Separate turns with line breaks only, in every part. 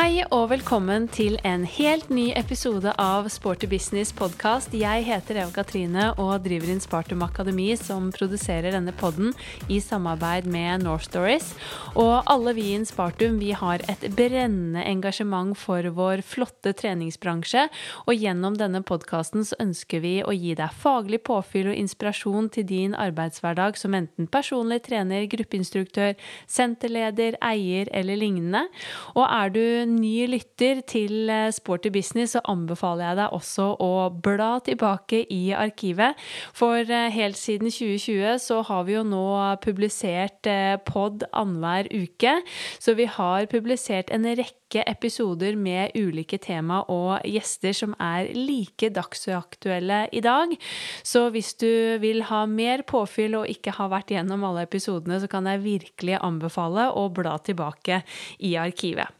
Hei og velkommen til en helt ny episode av Sporty Business podkast. Jeg heter Eva Katrine og driver inn Spartum Akademi, som produserer denne podden i samarbeid med North Stories. Og alle vi i Inspartum vi har et brennende engasjement for vår flotte treningsbransje. Og gjennom denne podkasten så ønsker vi å gi deg faglig påfyll og inspirasjon til din arbeidshverdag som enten personlig trener, gruppeinstruktør, senterleder, eier eller lignende. Og er du ny lytter til eh, Sporty Business, så anbefaler jeg deg også å bla tilbake i arkivet. For eh, helt siden 2020 så har vi jo nå publisert eh, pod annenhver uke. Så vi har publisert en rekke episoder med ulike tema og gjester som er like dagsaktuelle i dag. Så hvis du vil ha mer påfyll og ikke har vært gjennom alle episodene, så kan jeg virkelig anbefale å bla tilbake i arkivet.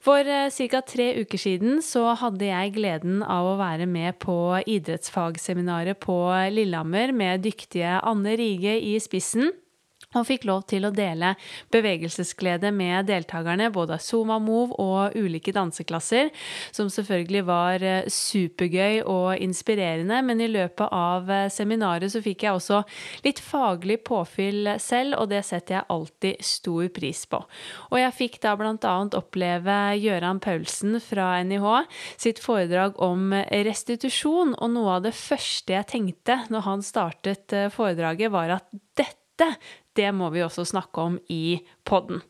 For eh, ca. tre uker siden så hadde jeg gleden av å være med på idrettsfagseminaret på Lillehammer med dyktige Anne Rige i spissen og fikk lov til å dele bevegelsesglede med deltakerne, både av Zuma Move og ulike danseklasser, som selvfølgelig var eh, supergøy og inspirerende. Men i løpet av eh, seminaret så fikk jeg også litt faglig påfyll selv, og det setter jeg alltid stor pris på. Og jeg fikk da annet oppleve Gøran Paulsen fra NIH sitt foredrag om restitusjon, og noe av det første jeg tenkte når han startet eh, foredraget, var at dette det må vi også snakke om i podden.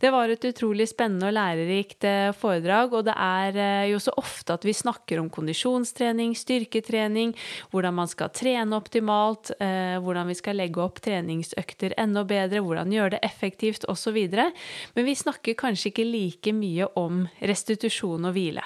Det var et utrolig spennende og lærerikt eh, foredrag, og det er eh, jo så ofte at vi snakker om kondisjonstrening, styrketrening, hvordan man skal trene optimalt, eh, hvordan vi skal legge opp treningsøkter enda bedre, hvordan gjøre det effektivt osv. Men vi snakker kanskje ikke like mye om restitusjon og hvile.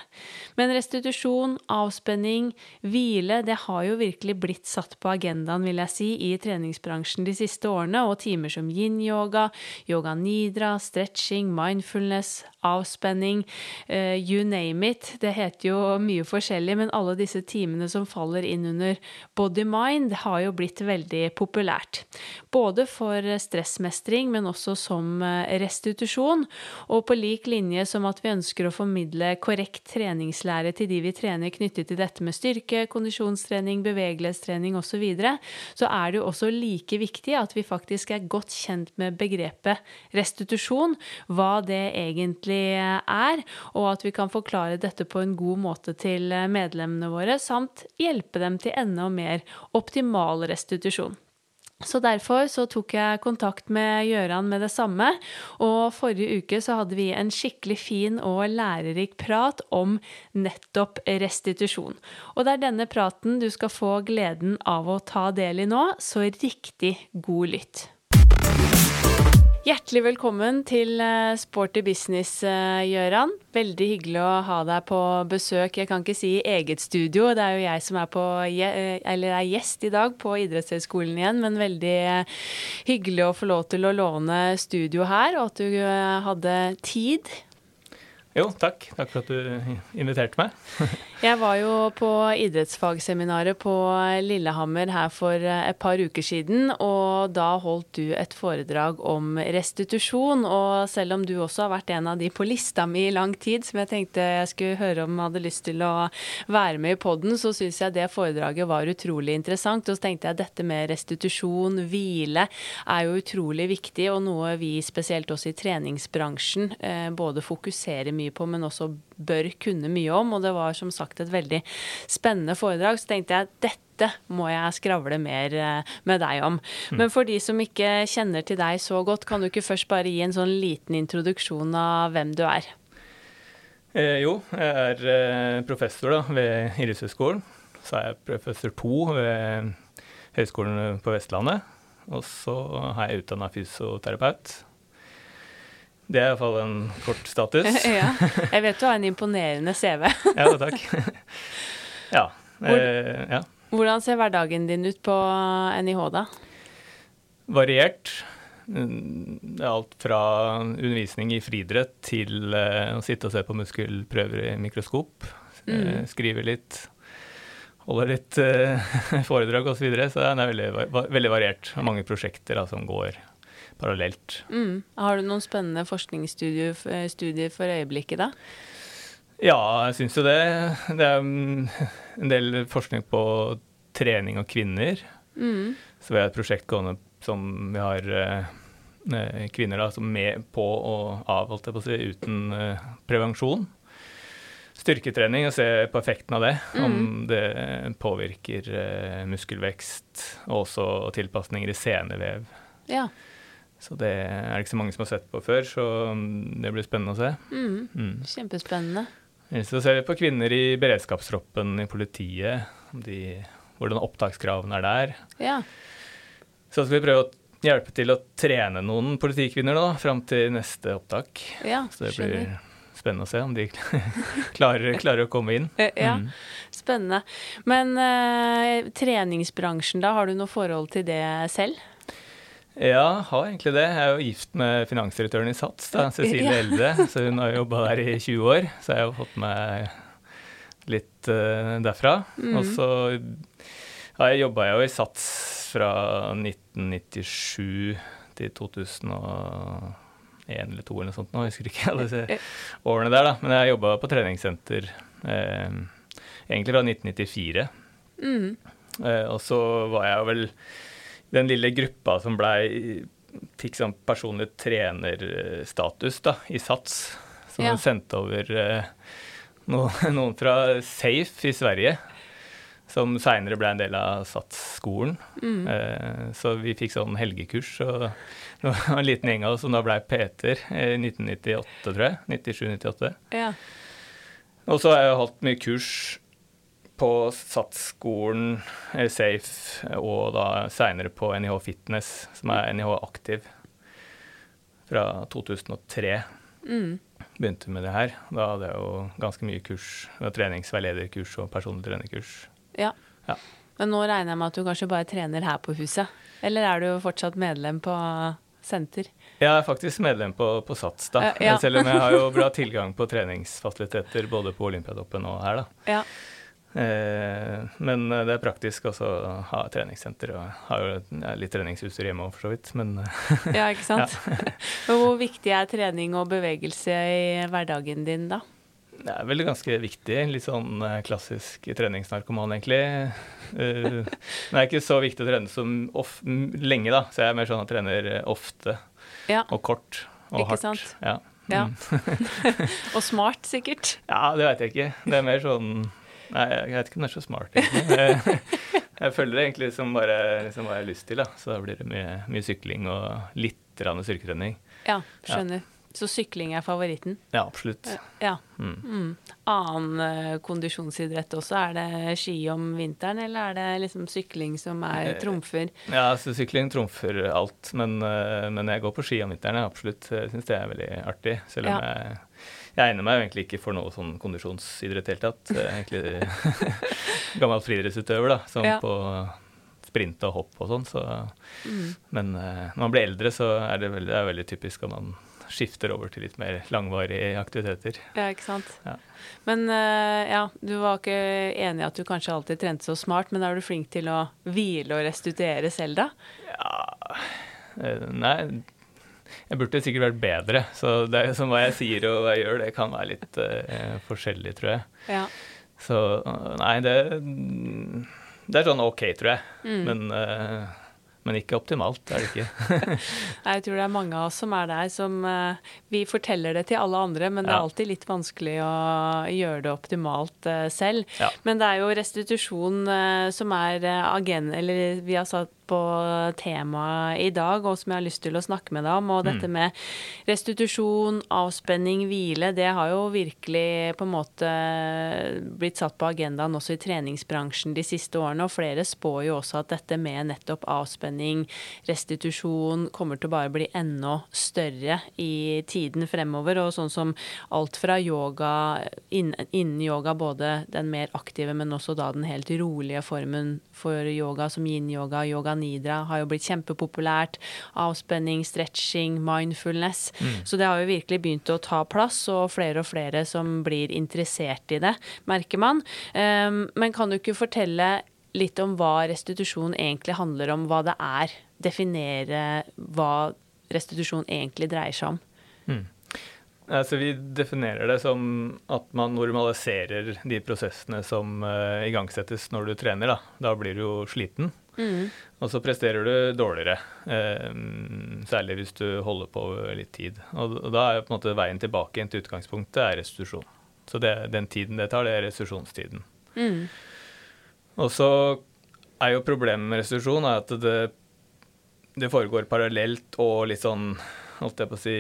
Men restitusjon, avspenning, hvile, det har jo virkelig blitt satt på agendaen, vil jeg si, i treningsbransjen de siste årene, og timer som yin-yoga, yoga nidra, stretching, mindfulness, avspenning, uh, you name it. Det heter jo mye forskjellig, men alle disse timene som faller inn under body-mind, har jo blitt veldig populært. Både for stressmestring, men også som eh, restitusjon. Og på lik linje som at vi ønsker å formidle korrekt treningslære til de vi trener knyttet til dette med styrke, kondisjonstrening, bevegelighetstrening osv., så, videre, så er det jo også like viktig at vi faktisk er godt kjent med begrepet restitusjon, hva det egentlig er, og at vi kan forklare dette på en god måte til medlemmene våre, samt hjelpe dem til enda mer optimal restitusjon. Så derfor så tok jeg kontakt med Gjøran med det samme, og forrige uke så hadde vi en skikkelig fin og lærerik prat om nettopp restitusjon. Og det er denne praten du skal få gleden av å ta del i nå, så riktig god lytt. Hjertelig velkommen til eh, Sporty business, Gøran. Gjøran. Veldig hyggelig å ha deg på besøk. Jeg kan ikke si eget studio, det er jo jeg som er, på, eh, er gjest i dag på idrettshøyskolen igjen, men veldig hyggelig å få lov til å låne studio her, og at du hadde tid
jo, takk. Takk for at du inviterte meg.
jeg var jo på idrettsfagseminaret på Lillehammer her for et par uker siden, og da holdt du et foredrag om restitusjon. Og selv om du også har vært en av de på lista mi i lang tid, som jeg tenkte jeg skulle høre om hadde lyst til å være med i poden, så syns jeg det foredraget var utrolig interessant. Og så tenkte jeg at dette med restitusjon, hvile, er jo utrolig viktig, og noe vi spesielt også i treningsbransjen eh, både fokuserer mye på, men også bør kunne mye om. Og det var som sagt et veldig spennende foredrag. Så tenkte jeg at dette må jeg skravle mer eh, med deg om. Mm. Men for de som ikke kjenner til deg så godt, kan du ikke først bare gi en sånn liten introduksjon av hvem du er?
Eh, jo, jeg er eh, professor da, ved Idrettshøgskolen. Så er jeg professor to ved Høgskolen på Vestlandet. Og så har jeg utdanna fysioterapeut. Det er iallfall en kort status.
ja. Jeg vet du har en imponerende CV.
ja, takk. ja.
Hvor, eh, ja. Hvordan ser hverdagen din ut på NIH, da?
Variert. Det er alt fra undervisning i friidrett til uh, å sitte og se på muskelprøver i mikroskop. Mm. Uh, skrive litt, holde litt foredrag osv. Så, videre, så det er veldig, veldig variert. Og mange prosjekter da, som går parallelt.
Mm. Har du noen spennende forskningsstudier for øyeblikket, da?
Ja, jeg syns jo det. Det er mm, en del forskning på trening av kvinner.
Mm.
Så vi har et prosjekt gående som vi har eh, kvinner da, som med på og av, holdt jeg på å si, uten eh, prevensjon. Styrketrening og se på effekten av det. Om det påvirker eh, muskelvekst og også tilpasninger i senevev.
Ja.
Så det er det ikke så mange som har sett på før, så mm, det blir spennende å se.
Mm.
Mm.
Kjempespennende.
Så ser vi på kvinner i beredskapstroppen i politiet, de, hvordan opptakskravene er der.
Ja.
Så skal vi prøve å hjelpe til å trene noen politikvinner nå, fram til neste opptak.
ja
Så det
skjønner.
blir spennende å se om de klarer, klarer å komme inn.
Eh, Ja,
Mm.
spennende. Men uh, treningsbransjen, da, har du noe forhold til det selv?
Ja, har egentlig det. Jeg er jo gift med finansdirektøren i SATS, da, Cecilie
Ja.
Elde. Så hun har jobba der i 20 år, så jeg har jo fått med litt uh, derfra.
Mm.
Og så ja, jeg jobba jo i SATS fra 1997 til 2001 eller 2002 eller noe sånt. Nå jeg husker ikke alle disse årene der, da. Men jeg jobba på treningssenter eh, egentlig fra 1994.
Mm.
Eh, og så var jeg vel den lille gruppa som blei Fikk sånn personlig trenerstatus da, i SATS. Som
Ja.
sendte over eh, no, noen fra Safe i Sverige. Som seinere ble en del av SATS-skolen.
Mm.
Eh, så vi fikk sånn helgekurs. Og det var en liten gjeng av oss som da blei Peter i 1998, tror jeg. 97-98.
Ja.
Og så har jeg holdt mye kurs på SATS-skolen, eh, Safe, og da seinere på NIH Fitness, som er NIH Aktiv, fra 2003.
Mm.
Begynte med det her. Da hadde jeg jo ganske mye kurs. Treningsveilederkurs og personlig trenerkurs.
ja.
Ja.
Men nå regner jeg med at du kanskje bare trener her på huset? Eller er du fortsatt medlem på senter?
Jeg er faktisk medlem på, på SATS, da.
Ja, ja.
Selv om jeg har jo bra tilgang på treningsfasiliteter både på Olympiatoppen og her, da.
Ja.
Eh, men det er praktisk også å ha treningssenter. Og har jo ja, litt treningsutstyr hjemme òg, for så vidt. Men eh,
Ja, ikke sant? ja. Hvor viktig er trening og bevegelse i hverdagen din, da?
det er vel ganske viktig. Litt sånn eh, klassisk treningsnarkoman, egentlig. Eh, men det er ikke så viktig å trene som of lenge, da. Så jeg er mer sånn at jeg trener eh, ofte
Ja.
og kort og
Ikke
hardt.
sant?
Ja.
Ja.
Mm.
Og smart, sikkert.
ja, det veit jeg ikke. Det er mer sånn Nei, jeg vet ikke om det er så smart, egentlig. Jeg, jeg følger det egentlig som bare liksom hva jeg har lyst til, da. Så da blir det mye, mye sykling og litt rann styrketrening.
Ja, skjønner. Så sykling er favoritten?
Ja, absolutt.
Ja.
Mm.
Mm. Annen eh, kondisjonsidrett også? Er det ski om vinteren, eller er det liksom sykling som er
Eh,
trumfer?
Ja, så sykling trumfer alt, men, eh, men jeg går på ski om vinteren, absolutt. Jeg syns det er veldig artig. Selv om
Ja.
jeg, jeg egner meg jo egentlig ikke for noe sånn kondisjonsidrett i det hele tatt. Egentlig gammel friidrettsutøver, da, sånn
Ja.
på sprint og hopp og sånn. Så,
Mm.
men eh, når man blir eldre, så er det veldig, det er veldig typisk at man skifter over til litt mer langvarige aktiviteter.
Ja, ikke sant.
Ja.
Men eh, ja, du var ikke enig i at du kanskje alltid trente så smart, men er du flink til å hvile og restituere selv, da?
Ja eh, Nei, jeg burde sikkert vært bedre. Så det er som hva jeg sier og hva jeg gjør, det kan være litt uh, forskjellig, tror jeg.
Ja.
Så nei, det Det er sånn OK, tror jeg.
Mm.
Men, uh, men ikke optimalt, er det ikke.
Jeg tror det er mange av oss som er der, som uh, Vi forteller det til alle andre, men det er alltid litt vanskelig å gjøre det optimalt selv.
Ja.
Men det er jo restitusjon som er agen... Eller vi har satt på temaet i dag, og som jeg har lyst til å snakke med deg om. Og dette med restitusjon, avspenning, hvile, det har jo virkelig på en måte blitt satt på agendaen også i treningsbransjen de siste årene. Og flere spår jo også at dette med nettopp avspenning, restitusjon, kommer til å bare bli enda større i tiden fremover. Og sånn som alt fra yoga, innen yoga, både den mer aktive, men også da den helt rolige formen for yoga, som yin-yoga, yoga nidra, har jo blitt kjempepopulært. Avspenning, stretching, mindfulness. Så det har jo virkelig begynt å ta plass, og flere og flere som blir interessert i det, merker man. Um, men kan du ikke fortelle litt om hva restitusjon egentlig handler om, hva det er? Definere hva restitusjon egentlig dreier seg om?
Mm. Altså, vi definerer det som at man normaliserer de prosessene som uh, igangsettes når du trener. Da, da blir du jo sliten, mm. og så presterer du dårligere. eh, særlig hvis du holder på litt tid. Og, og da er på en måte veien tilbake til utgangspunktet er restitusjon. Så det, den tiden det tar, det er restitusjonstiden. Mm. Og så er jo problemet med restitusjon at det, det foregår parallelt og litt sånn holdt jeg på å si,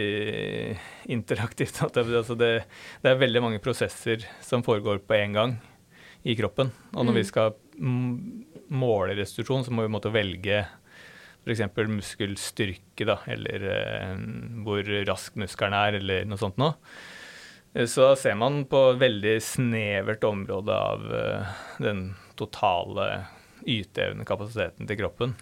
interaktivt. Altså det, det, er veldig mange prosesser som foregår på én gang i kroppen. Og når mm. vi skal måle restitusjon, så må vi måtte velge f.eks. muskelstyrke, da, eller eh, hvor rask muskelen er, eller noe sånt noe. Eh, så ser man på et veldig snevert område av eh, den totale yteevne kapasiteten til kroppen.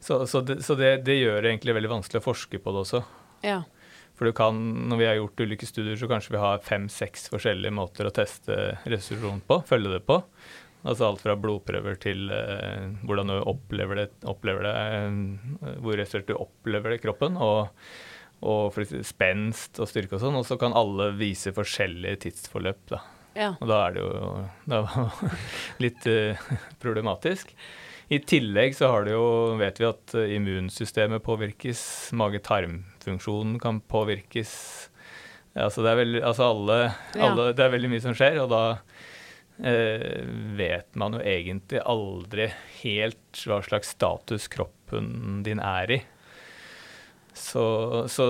Så, så, det, så det, det, gjør det egentlig veldig vanskelig å forske på det også. Ja. For du kan, når vi har gjort ulike studier, så kanskje vi har fem-seks forskjellige måter å teste restitusjon på, følge det på. Altså alt fra blodprøver til uh, hvordan du opplever det, opplever det uh, hvor restaurert du opplever det i kroppen, og, og spenst og styrke og sånn. Og så kan alle vise forskjellige tidsforløp, da. Ja. Og da er det jo litt uh, problematisk. I tillegg så har det jo, vet vi at immunsystemet påvirkes, mage-tarm-funksjonen kan påvirkes. Altså det, er veldig, altså alle, alle, det er veldig mye som skjer, og da vet man jo egentlig aldri helt hva slags status kroppen din er i. Så, så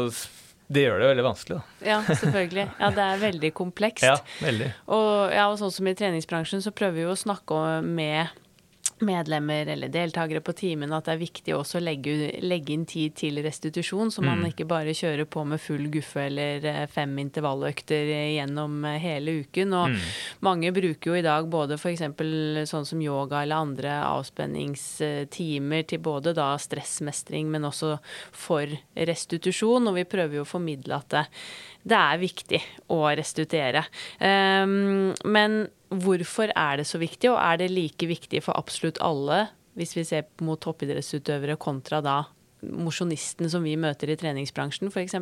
det gjør det veldig vanskelig, da.
Ja, selvfølgelig. Ja, det er veldig komplekst.
Ja, veldig.
Og, ja, og sånn som i treningsbransjen så prøver vi jo å snakke med medlemmer eller deltakere på timen at det er viktig også å legge, legge inn tid til restitusjon, så man mm. ikke bare kjører på med full guffe eller eh, fem intervalløkter gjennom eh, hele uken. Og mm. mange bruker jo i dag både f.eks. sånn som yoga eller andre avspenningstimer til både da stressmestring, men også for restitusjon. Og vi prøver jo å formidle at det, det er viktig å restituere. Um, men Hvorfor er det så viktig, og er det like viktig for absolutt alle, hvis vi ser mot toppidrettsutøvere kontra da mosjonisten som vi møter i treningsbransjen, f.eks.?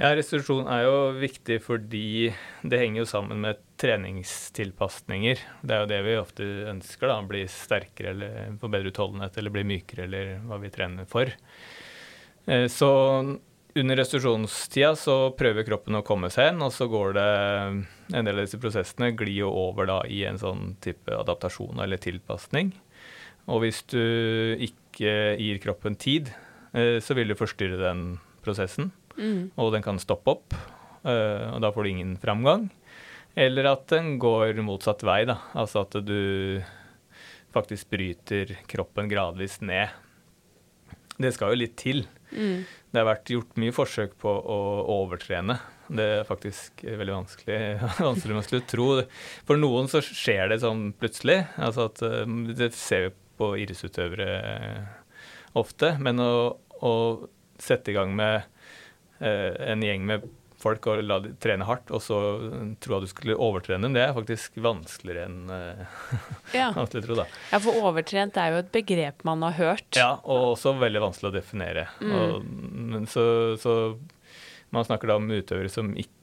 Ja, Restitusjon er jo viktig fordi det henger jo sammen med treningstilpasninger. Det er jo det vi ofte ønsker, da. Bli sterkere eller få bedre utholdenhet eller bli mykere eller hva vi trener for. Eh, så under restitusjonstida så prøver kroppen å komme seg igjen, og så går det en del av disse prosessene glir jo over da i en sånn type adaptasjon eller tilpasning. Og hvis du ikke gir kroppen tid, eh, så vil du forstyrre den prosessen. Mm. Og den kan stoppe opp, eh, og da får du ingen framgang. Eller at den går motsatt vei, da. Altså at du faktisk bryter kroppen gradvis ned. Det skal jo litt til. Mm. Det har vært gjort mye forsøk på å overtrene. Det er faktisk veldig vanskelig, vanskelig man skulle tro. For noen så skjer det sånn plutselig. Altså at, eh, det ser vi på idrettsutøvere ofte. Men å, å, sette i gang med eh, en gjeng med folk og la de trene hardt, og så tro at du skulle overtrene dem, det er faktisk vanskeligere enn uh, ja. vanskelig å tro, da.
Ja, for overtrent er jo et begrep man har hørt.
Ja, og også veldig vanskelig å definere. Mm. Og, så, så, man snakker da om utøvere som ikke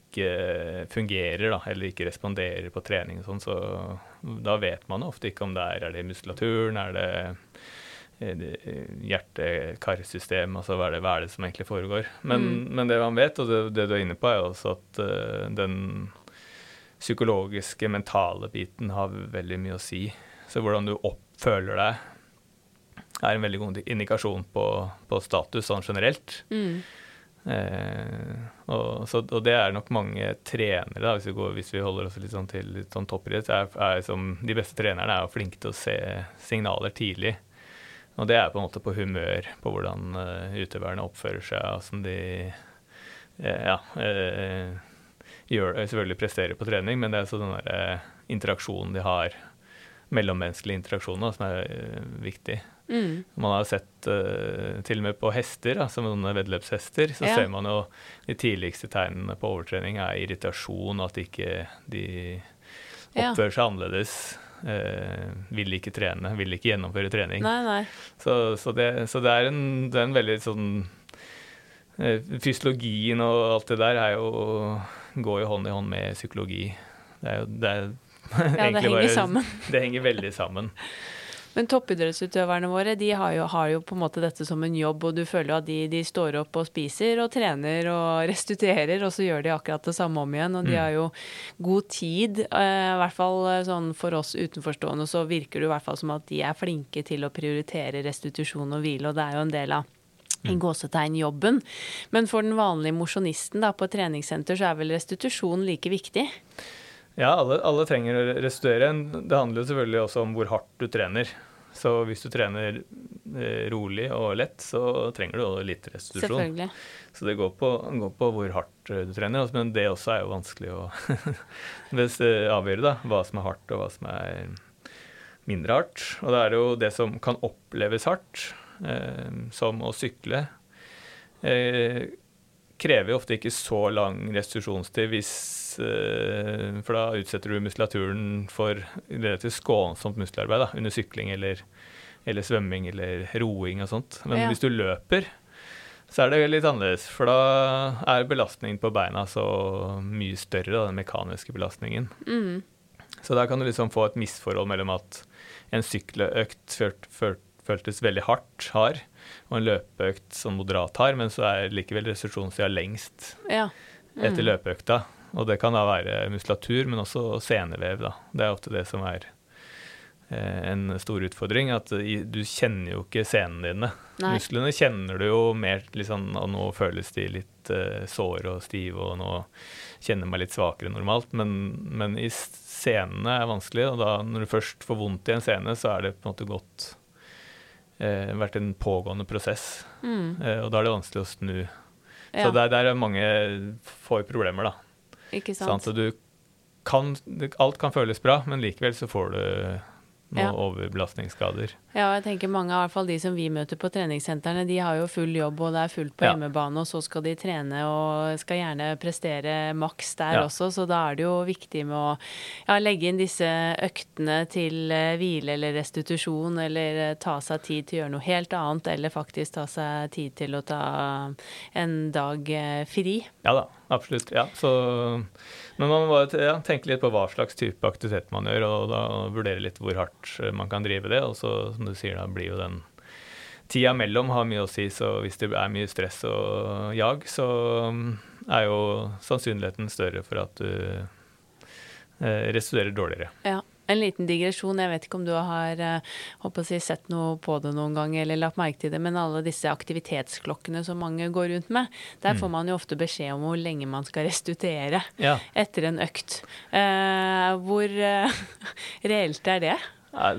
fungerer, da, eller ikke responderer på trening og sånn, så da vet man ofte ikke om det er, er det muskulaturen, er det hjerte-karsystem, altså hva er, det, hva er, det, som egentlig foregår. Men, mm. men, det man vet, og det, det, du er inne på, er også at uh, den psykologiske, mentale biten har veldig mye å si. Så hvordan du oppføler deg, er en veldig god indikasjon på, på status sånn generelt. Mm. Eh, og, så, og, det er nok mange trenere, da, hvis, vi går, hvis vi, holder oss litt sånn til litt sånn toppidrett, er, er som, de beste trenerne er jo flinke til å se signaler tidlig. Og det er på en måte på humør på hvordan uh, utøverne oppfører seg, og som de uh, ja, uh, gjør, selvfølgelig presterer på trening, men det er altså den interaksjonen de har, mellommenneskelig interaksjon, som er viktig. Mm. Man har sett til og med på hester, da, som noen veddeløpshester, så ja. ser man jo de tidligste tegnene på overtrening er irritasjon, at ikke de oppfører seg annerledes Eh, vil ikke trene, vil ikke gjennomføre trening.
Nei, nei.
Så, så, det, så det, er en, det, er en, veldig sånn eh, Fysiologien og alt det der er jo, går jo hånd i hånd med psykologi. Det er jo det er,
Ja, det henger
bare,
sammen.
Det henger veldig sammen.
Men toppidrettsutøverne våre de har jo, har jo, på en måte dette som en jobb, og du føler jo at de, de, står opp og spiser og trener og restituerer, og så gjør de akkurat det samme om igjen. Og de
Mm.
har jo god tid. eh, I hvert fall eh, sånn for oss utenforstående så virker det i hvert fall som at de er flinke til å prioritere restitusjon og hvile, og det er jo en del av i
Mm.
gåsetegn jobben. Men for den vanlige mosjonisten på et treningssenter så er vel restitusjon like viktig?
Ja, alle, alle trenger å restituere. Det handler jo selvfølgelig også om hvor hardt du trener. Så hvis du trener eh, rolig og lett, så trenger du også litt restitusjon.
Selvfølgelig.
Så det går på, går på hvor hardt eh, du trener. altså, Men det også er jo vanskelig å eh, avgjøre, da. Hva som er hardt, og hva som er mindre hardt. Og da er det jo det som kan oppleves hardt, eh, som å sykle, eh, krever jo ofte ikke så lang restitusjonstid hvis eh, For da utsetter du muskulaturen for relativt skånsomt muskelarbeid da, under sykling eller, eller svømming eller roing og sånt. Men
Ja.
hvis du løper, så er det litt annerledes. For da er belastningen på beina så mye større, da, den mekaniske belastningen.
Mm.
Så der kan du liksom få et misforhold mellom at en sykleøkt følt, følt, føltes veldig hardt hard, og en løpeøkt sånn moderat hard, men så er likevel restitusjonstida lengst
Ja.
etter
Mm.
løpeøkta. Og det kan da være muskulatur, men også senevev. da. Det er ofte det som er eh, en stor utfordring. At i, du kjenner jo ikke senene dine.
Nei.
Musklene kjenner du jo mer liksom, og nå føles de litt eh, såre og stive, og nå kjenner jeg meg litt svakere enn normalt. Men, men i scenene er vanskelig, og da når du først får vondt i en scene, så er det på en måte gått eh, vært en pågående prosess.
Mm.
Eh, og da er det vanskelig å snu.
Ja.
Så der, der er mange får problemer, da.
Ikke
Sånn, så du kan, alt kan føles bra, men likevel så får du noen
Ja.
overbelastningsskader.
Ja, jeg tenker mange, av de som vi møter på treningssentrene, de har jo full jobb og det er fullt på
Ja.
hjemmebane, og så skal de trene og skal gjerne prestere maks der
Ja.
også, så da er det jo viktig med å ja, legge inn disse øktene til eh, hvile eller restitusjon, eller eh, ta seg tid til å gjøre noe helt annet, eller faktisk ta seg tid til å ta en dag eh, fri.
Ja da, absolutt. Ja, så, men man må ja, tenke litt på hva slags type aktivitet man gjør, og da vurdere litt hvor hardt man kan drive det. Og så, som du sier, da blir jo den tida mellom har mye å si. Så hvis det er mye stress og jag, så mm, er jo sannsynligheten større for at du eh, restituerer dårligere.
Ja. En liten digresjon, jeg vet ikke om du har eh, si, sett noe på det noen gang eller lagt merke til det, men alle disse aktivitetsklokkene som mange går rundt med, der får man jo ofte beskjed om hvor lenge man skal restituere
Ja,
etter en økt. Eh, hvor eh, reelt er det?
Ja,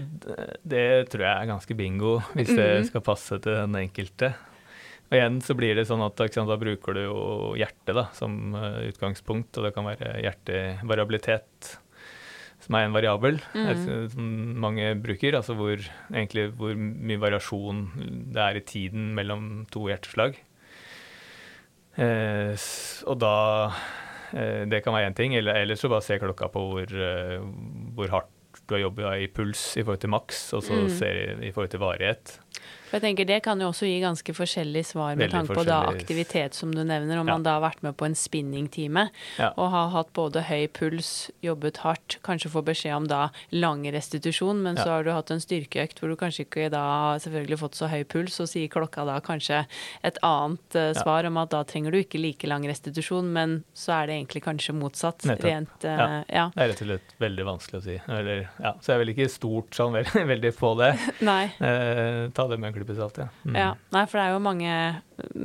det tror jeg er ganske bingo, hvis det skal passe til den enkelte. Og igjen så blir det sånn at sant, da bruker du jo hjertet da, som eh, utgangspunkt, og det kan være hjertevariabilitet som er en variabel mm. som mange bruker, altså hvor, egentlig hvor mye variasjon det er i tiden mellom to hjerteslag. Eh, og da eh, Det kan være én ting, eller ellers så bare se klokka på hvor, eh, hvor hardt du har jobba i puls i forhold til maks, og så
Mm.
ser i, i forhold til varighet.
For jeg tenker Det kan jo også gi ganske forskjellige svar med
Veldig
tanke på da aktivitet, som du nevner. Om
Ja.
man da har vært med på en spinningtime
Ja.
og har hatt både høy puls, jobbet hardt, kanskje får beskjed om da lang restitusjon, men så har du hatt en styrkeøkt hvor du kanskje ikke da selvfølgelig fått så høy puls, og sier klokka da kanskje et annet
Ja.
svar om at da trenger du ikke like lang restitusjon, men så er det egentlig kanskje motsatt.
Nettopp.
Rent uh,
Ja.
ja.
Det er rett og slett veldig vanskelig å si. Eller, ja, så jeg er vel ikke stort sånn veldig, veldig på det.
Nei.
Uh, ta det med en klype alltid. ja. Mm.
Ja, nei, for det er jo mange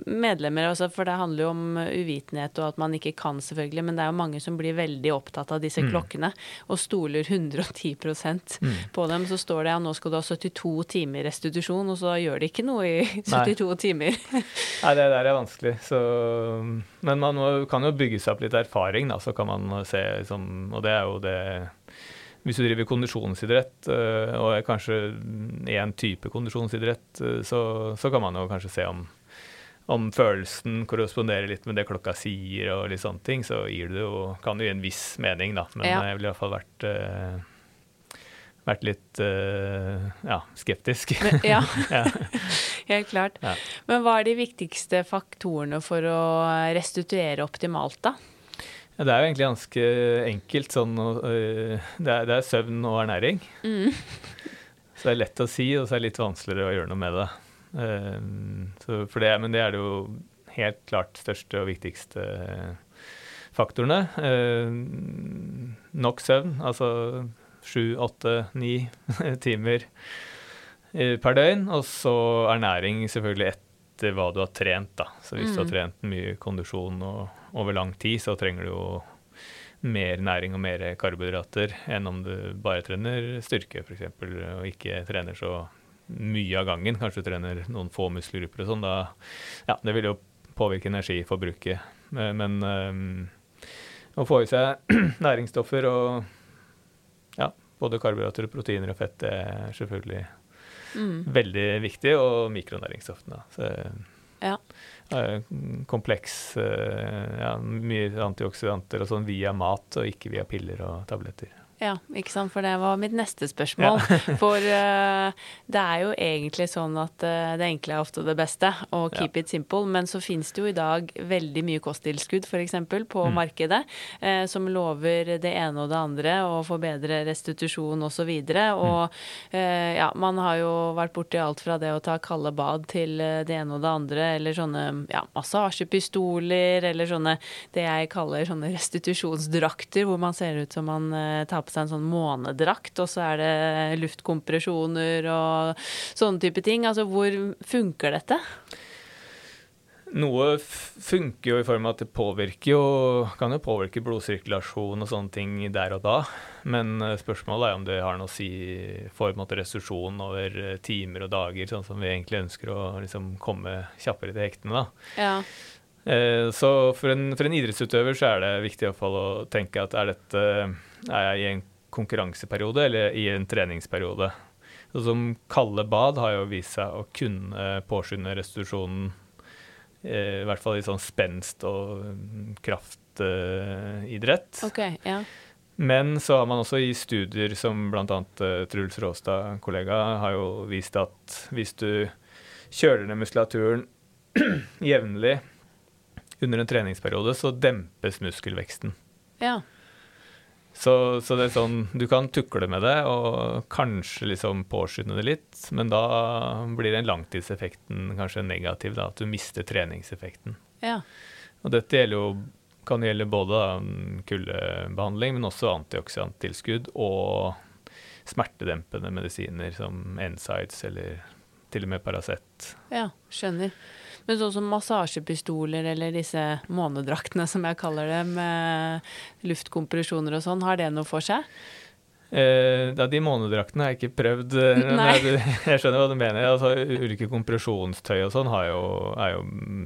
medlemmer, også, for det handler jo om uvitenhet og at man ikke kan, selvfølgelig, men det er jo mange som blir veldig opptatt av disse
Mm.
klokkene og stoler 110
Mm.
på dem. Så står det ja, nå skal du ha 72 timer restitusjon, og så gjør det ikke noe i 72 timer.
Nei, det der er vanskelig. Så, men man må, kan jo bygge seg opp litt erfaring, da, så kan man se liksom, Og det er jo det Hvis du driver kondisjonsidrett, øh, og er kanskje én type kondisjonsidrett, øh, så, så kan man jo kanskje se om om følelsen korresponderer litt med det klokka sier, og litt sånne ting, så gir det jo, kan det gi en viss mening, da. Men
Ja.
jeg ville i hvert fall vært, øh, vært litt uh, ja, skeptisk.
Ja. helt klart.
Ja.
Men hva er de viktigste faktorene for å restituere optimalt, da?
Ja, det er jo egentlig ganske enkelt. Sånn, uh, det, er, det, er, søvn og ernæring.
Mm.
Så det er lett å si, og så er det litt vanskeligere å gjøre noe med det. Uh, det men det er det jo helt klart største og viktigste faktorene. Uh, nok søvn, altså sju, åtte, ni timer per døgn. Og så ernæring selvfølgelig etter hva du har trent. da. Så hvis mm. du har mm. trent mye kondisjon og over lang tid, så trenger du jo mer næring og mer karbohydrater enn om du bare trener styrke, f.eks., og ikke trener så mye av gangen. Kanskje du trener noen få muskelgrupper og sånn. Da ja, det vil jo påvirke energiforbruket. Men um, å få i seg næringsstoffer og ja, både karbohydrater, proteiner og fett er selvfølgelig mm. veldig viktig. Og mikronæringsstoffene. Så,
ja.
Kompleks eh, ja, Mye antioksidanter og sånn via mat, og ikke via piller og tabletter.
Ja, ikke sant. For det var mitt neste spørsmål. Ja. for uh, det er jo egentlig sånn at uh, det enkle er ofte det beste, og keep ja. it simple. Men så finnes det jo i dag veldig mye kosttilskudd f.eks. på mm. markedet uh, som lover det ene og det andre og bedre restitusjon osv. Og, så mm. og ja, man har jo vært borti alt fra det å ta kalde bad til det ene og det andre, eller sånne ja, massasjepistoler, eller sånne det jeg kaller sånne restitusjonsdrakter, hvor man ser ut som man tar på seg en sånn månedrakt, og så er det luftkompresjoner og sånne type ting. Altså hvor funker dette?
Noe funker jo i form av at det påvirker jo, kan jo påvirke blodsirkulasjon og sånne ting der og da. Men eh, spørsmålet er om det har noe å si for form av restitusjon over eh, timer og dager, sånn som vi egentlig ønsker å liksom, komme kjappere til hektene. da.
Ja.
Eh, så for en, for en, idrettsutøver så er det viktig i hvert fall å tenke at er dette er jeg i en konkurranseperiode eller i en treningsperiode. Så som kalde bad har jo vist seg å kunne påskynde restitusjonen, eh, i hvert fall i sånn spenst og kraftidrett.
Okay, ja.
Men så har man også i studier som bl.a. Uh, Truls Råstad, kollega, har jo vist at hvis du kjøler ned muskulaturen jevnlig under en treningsperiode, så dempes muskelveksten.
Ja.
Så, så, det er sånn, du kan tukle med det og kanskje liksom påskynde det litt, men da blir den langtidseffekten kanskje negativ, da, at du mister treningseffekten.
Ja.
Og dette jo, kan gjelde både kuldebehandling, men også antioksidanttilskudd og smertedempende medisiner som Ensides eller til og med Paracet.
Ja, skjønner. Men sånn som massasjepistoler eller disse månedraktene som jeg kaller det, med luftkompresjoner og sånn, har det noe for seg?
Eh, da, de månedraktene har jeg ikke prøvd. Eh, Nei. Jeg skjønner hva du mener. Altså, ulike kompresjonstøy og sånn er jo mm,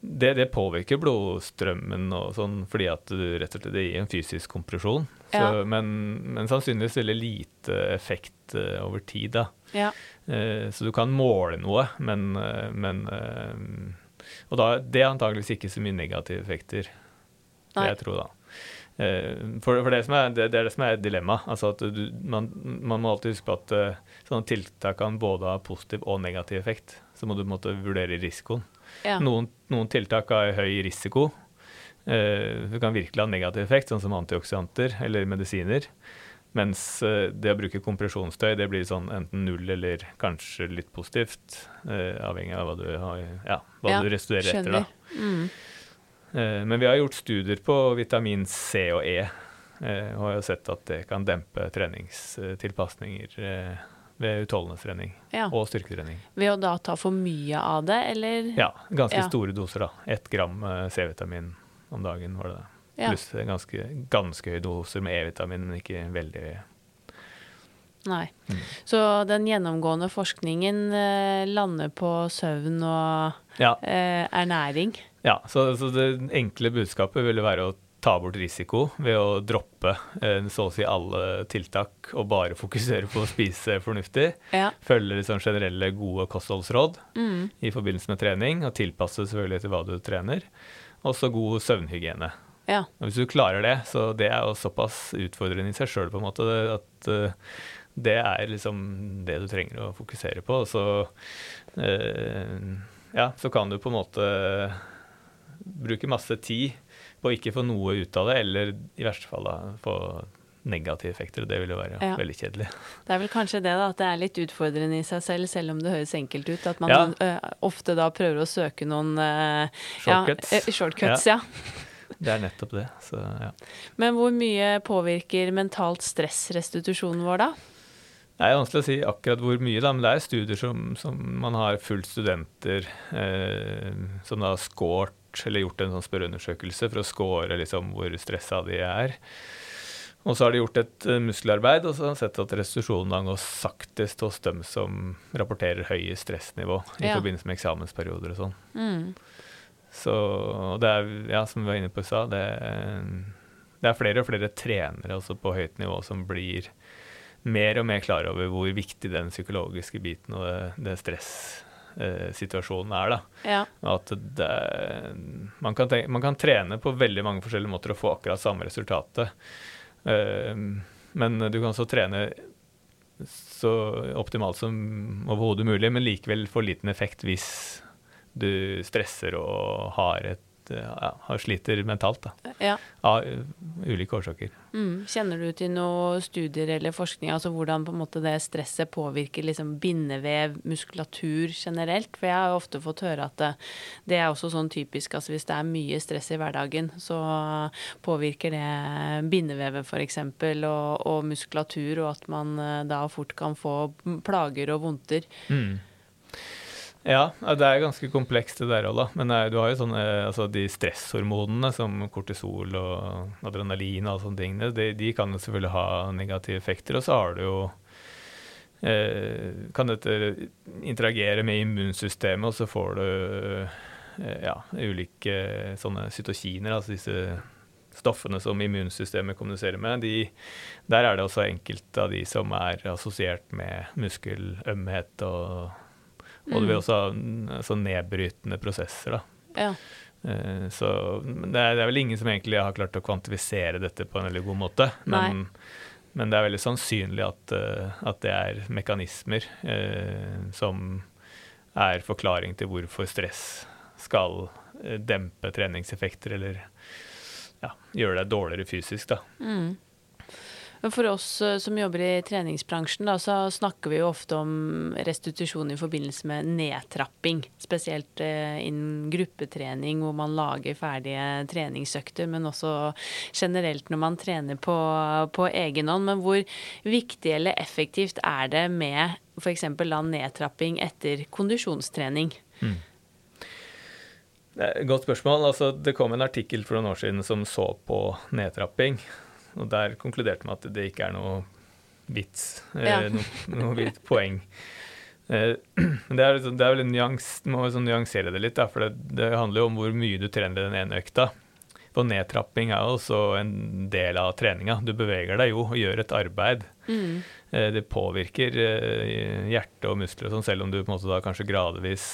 det, det, påvirker blodstrømmen og sånn, fordi at du rett og slett det gir en fysisk kompresjon. Så, ja. men, men, sannsynligvis veldig lite effekt uh, over tid. da.
Ja.
Uh, så du kan måle noe, men, uh, men Og da, det er antageligvis ikke så mye negative effekter, vil jeg tro, da. For, for det, er, det, det, er det som er dilemmaet. Altså at du, man, man, må alltid huske på at sånne tiltak kan både ha positiv og negativ effekt. Så må du måtte vurdere risikoen.
Ja.
Noen, noen, tiltak har høy risiko. Eh, det kan virkelig ha negativ effekt, sånn som antioksidanter eller medisiner. Mens eh, det å bruke kompresjonstøy det blir sånn enten null eller kanskje litt positivt. Eh, avhengig av hva du, har, ja, hva
ja,
du restuderer
skjønner.
etter. da. Mm. Men vi har gjort studier på vitamin C og E, og har jo sett at det kan dempe treningstilpasninger ved utholdenhetstrening
ja.
og styrketrening.
Ved å da ta for mye av det, eller?
Ja, ganske ja. store doser. da. Ett gram eh, C-vitamin om dagen var det det. Ja. Pluss ganske, ganske høye doser med E-vitamin, men ikke veldig høye.
Nei. Mm. Så den gjennomgående forskningen eh, lander på søvn og
ja.
eh, ernæring?
Ja, så, så, det enkle budskapet ville være å ta bort risiko ved å droppe eh, så å si alle tiltak og bare fokusere på å spise fornuftig.
Ja.
Følge liksom generelle, gode kostholdsråd
mm.
i forbindelse med trening, og tilpasse selvfølgelig til hva du trener. Også god søvnhygiene.
Ja.
Og hvis du klarer det, så det er jo såpass utfordrende i seg sjøl at, uh, det er liksom det du trenger å fokusere på. Så, eh, ja, så kan du på en måte bruke masse tid på å ikke få noe ut av det, eller i verste fall da, få negative effekter. Det vil jo være
Ja.
veldig kjedelig.
Det er vel kanskje det, da, at det er litt utfordrende i seg selv, selv om det høres enkelt ut. At man
Ja.
ø, ofte da prøver å søke noen uh,
Shortcuts.
Ja, ø, shortcuts, ja.
Det er nettopp det. Så ja.
Men hvor mye påvirker mentalt stress restitusjonen vår, da?
Det er vanskelig å si akkurat hvor mye, da, men det er studier som, som man har fulgt studenter eh, som da har scoret, eller gjort en sånn spørreundersøkelse for å score liksom, hvor stressa de er. Og så har de gjort et eh, muskelarbeid og så har de sett at restitusjonen går saktest hos dem som rapporterer høye stressnivå i
Ja.
forbindelse med eksamensperioder og sånn.
Mm.
Så det er, ja, som vi var inne på i stad, det, det er flere og flere trenere også på høyt nivå som blir mer og mer klar over hvor viktig den psykologiske biten og det, det stressituasjonen er. da.
Ja.
At det, man, kan tenke, man kan trene på veldig mange forskjellige måter og få akkurat samme resultatet. Eh, men du kan også trene så optimalt som overhodet mulig, men likevel få liten effekt hvis du stresser og har, et, ja, sliter mentalt. Da,
ja.
av ulike årsaker.
Mm. Kjenner du til noen studier eller forskning, altså hvordan på en måte det stresset påvirker liksom bindevev, muskulatur generelt? For jeg har jo ofte fått høre at det, det er også sånn typisk, altså hvis det er mye stress i hverdagen, så påvirker det bindevevet f.eks. Og, og muskulatur, og at man eh, da fort kan få plager og vondter.
Mm. Ja, det er ganske komplekst det der òg, da. Men eh, du har jo sånne, altså de stresshormonene som kortisol og adrenalin og alle sånne ting, de, de kan jo selvfølgelig ha negative effekter. Og så har du jo eh, Kan dette interagere med immunsystemet, og så får du eh, ja, ulike sånne cytokiner, altså disse stoffene som immunsystemet kommuniserer med. De, der er det også enkelte av de som er assosiert med muskelømhet og og det vil også mm, altså nedbrytende prosesser. da.
Ja.
Eh, Så det er, det er vel ingen som egentlig har klart å kvantifisere dette på en veldig god måte. Men, men det er veldig sannsynlig at, eh, at det er mekanismer eh, som er forklaring til hvorfor stress skal eh, dempe treningseffekter eller ja, gjøre deg dårligere fysisk. da.
Mm. For oss eh, som jobber i treningsbransjen, da, så snakker vi jo ofte om restitusjon i forbindelse med nedtrapping. Spesielt eh, innen gruppetrening hvor man lager ferdige treningsøkter, men også generelt når man trener på, på egen hånd. Men hvor viktig eller effektivt er det med f.eks. nedtrapping etter kondisjonstrening?
Er godt spørsmål. Altså, det kom en artikkel for noen år siden som så på nedtrapping. Og der konkluderte man at det ikke er noe vits,
Ja.
eh, noe, noe vidt poeng. Eh, Men det er, liksom- det er vel en nyans, du må sånn nyansere det litt, da, for det, det handler jo om hvor mye du trener den ene økta. For nedtrapping er jo også en del av treninga. Du beveger deg jo og gjør et arbeid.
Mm.
Eh, Det påvirker hjerte og muskler og sånn, selv om du på en måte da kanskje gradvis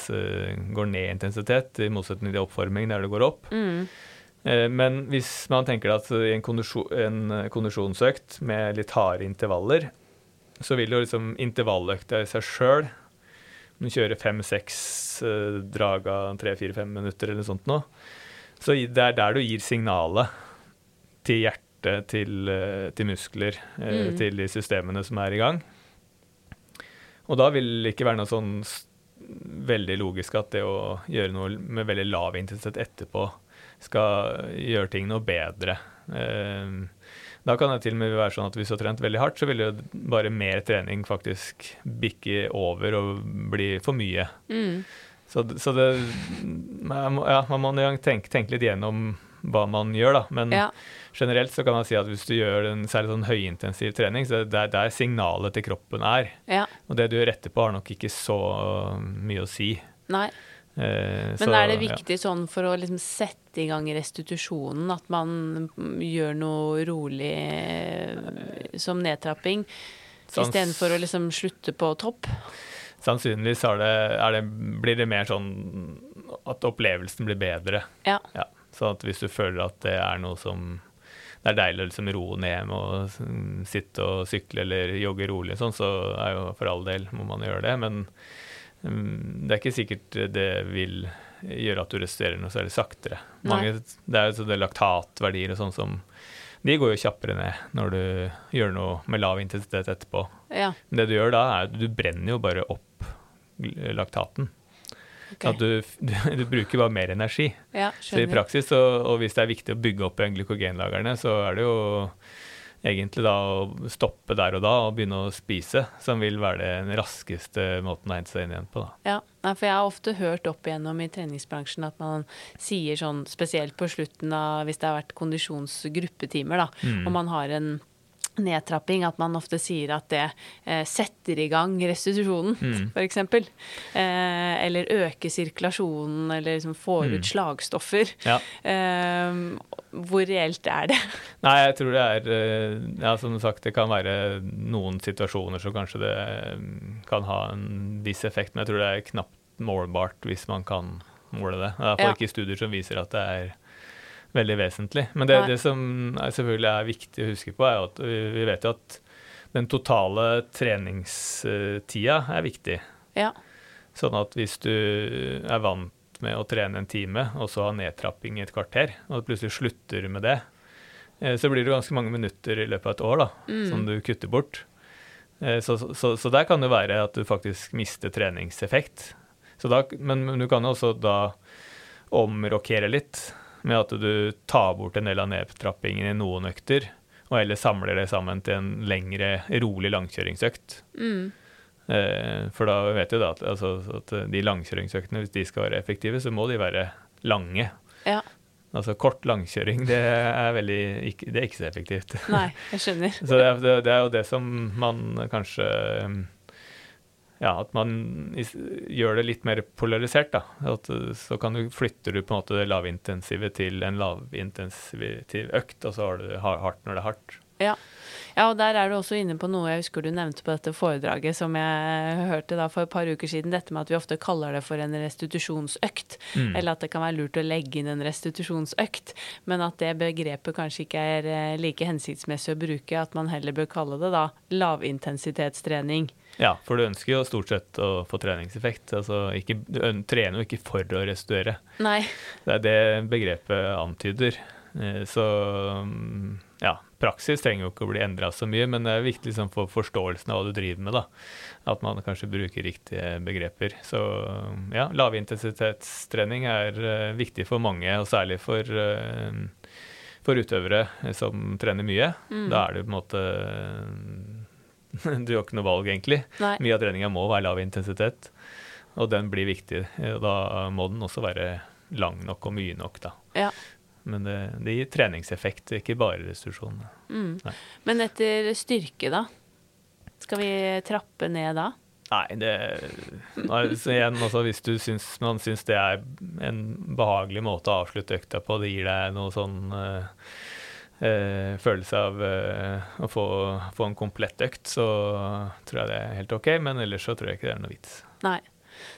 går ned i intensitet, i motsetning til oppforming der det går opp.
Mm.
Eh, Men hvis man tenker at i en, kondisjon, en eh, kondisjonsøkt med litt harde intervaller, så vil jo liksom intervalløkta i seg sjøl Om du kjører fem-seks eh, drag av tre-fire-fem minutter eller noe sånt nå, så det er der du gir signalet til hjertet, til, til muskler,
Mm.
til de systemene som er i gang. Og da vil det ikke være noe sånn veldig logisk at det å gjøre noe med veldig lav intensitet etterpå skal gjøre ting noe bedre. Eh, Da kan det til og med være sånn at hvis du har trent veldig hardt, så vil jo bare mer trening faktisk bikke over og bli for mye.
Mm.
Så, så det ja, man må tenke, tenke litt gjennom hva man gjør, da. Men
Ja.
generelt så kan man si at hvis du gjør en særlig sånn høyintensiv trening, så det er der signalet til kroppen er.
ja.
Og det du retter på, har nok ikke så mye å si.
Nei.
Eh,
Men
så,
er det
ja.
viktig sånn for å liksom sette i gang restitusjonen at man gjør noe rolig eh, som nedtrapping,
Sans-
istedenfor å liksom slutte på topp?
Sannsynligvis det, er det, blir det mer sånn at opplevelsen blir bedre.
Ja.
Ja, så at hvis du føler at det er noe som det er deilig å liksom roe ned med å sitte og sykle eller jogge rolig, sånn, så er jo for all del må man gjøre det. Men det er ikke sikkert det vil gjøre at du resterer noe særlig saktere. Mange, det er jo sånne laktatverdier og sånn som De går jo kjappere ned når du gjør noe med lav intensitet etterpå.
Ja,
Men det du gjør da, er at du brenner jo bare opp laktaten.
Okay.
At du, du, du bruker bare mer energi.
ja,
Så i praksis, og, og hvis det er viktig å bygge opp igjen glykogenlagrene, så er det jo egentlig da å stoppe der og da og begynne å spise, som vil være den raskeste måten å hente seg inn igjen på. da.
Ja, for jeg har ofte hørt opp igjennom i treningsbransjen at man sier sånn, spesielt på slutten av hvis det har vært kondisjonsgruppetimer, da,
Mm.
og man har en nedtrapping, at man ofte sier at det eh, setter i gang restitusjonen,
Mm.
eksempel. Eh, eller øker sirkulasjonen, eller liksom får
Mm.
ut slagstoffer.
Ja.
Eh, hvor reelt er det?
Nei, jeg tror det er eh, Ja, som sagt, det kan være noen situasjoner som kanskje det eh, kan ha en viss effekt, men jeg tror det er knapt målbart hvis man kan måle det. Det er iallfall
Ja.
ikke studier som viser at det er veldig vesentlig. Men det, det som er selvfølgelig er viktig å huske på, er at vi, vet jo at den totale treningstida er viktig.
Ja.
Sånn at hvis du er vant med å trene en time, og så ha nedtrapping i et kvarter, og plutselig slutter med det, eh, så blir det ganske mange minutter i løpet av et år da,
Mm.
som du kutter bort. Eh, Så, så, så der kan det være at du faktisk mister treningseffekt. Så da, men, men du kan jo også da omrokere litt, med at du tar bort en del av nedtrappingen i noen økter, og heller samler det sammen til en lengre, rolig langkjøringsøkt.
Mm.
Eh, For da vet du da at, altså, at de langkjøringsøktene, hvis de skal være effektive, så må de være lange.
Ja.
Altså kort langkjøring, det er, veldig, det er ikke så effektivt.
Nei, jeg skjønner.
Så det er, det, er jo det som man kanskje Ja, at man gjør det litt mer polarisert, da. At, uh, så kan du, flytter du på en måte det lavintensive til en lavintensiv økt, og så har du hardt når det er hardt.
Ja. ja, og der er du også inne på noe jeg husker du nevnte på dette foredraget som jeg hørte da for et par uker siden, dette med at vi ofte kaller det for en restitusjonsøkt.
Mm.
Eller at det kan være lurt å legge inn en restitusjonsøkt, men at det begrepet kanskje ikke er eh, like hensiktsmessig å bruke, at man heller bør kalle det da lavintensitetstrening.
Ja, for du ønsker jo stort sett å få treningseffekt. Altså ikke, du trener jo ikke for å restituere.
Nei.
Det er det begrepet antyder. Eh, Så mm, ja, praksis trenger jo ikke å bli endra så mye, men det er viktig liksom, for forståelsen av hva du driver med, da. At man kanskje bruker riktige begreper. Så ja, lavintensitetstrening er eh, viktig for mange, og særlig for, eh, for utøvere som trener mye.
Mm.
Da er det på en måte Du har ikke noe valg, egentlig.
Nei.
Mye av treninga må være lav intensitet, og den blir viktig. Da må den også være lang nok og mye nok, da.
Ja.
Men det, det gir treningseffekt, ikke bare restitusjon.
Mm. Men etter styrke, da? Skal vi trappe ned da?
Nei, det altså igjen, altså Hvis du syns, man syns det er en behagelig måte å avslutte økta på, det gir deg noe sånn eh, eh, følelse av eh, å få, få en komplett økt, så tror jeg det er helt OK. Men ellers så tror jeg ikke det er noe vits.
Nei.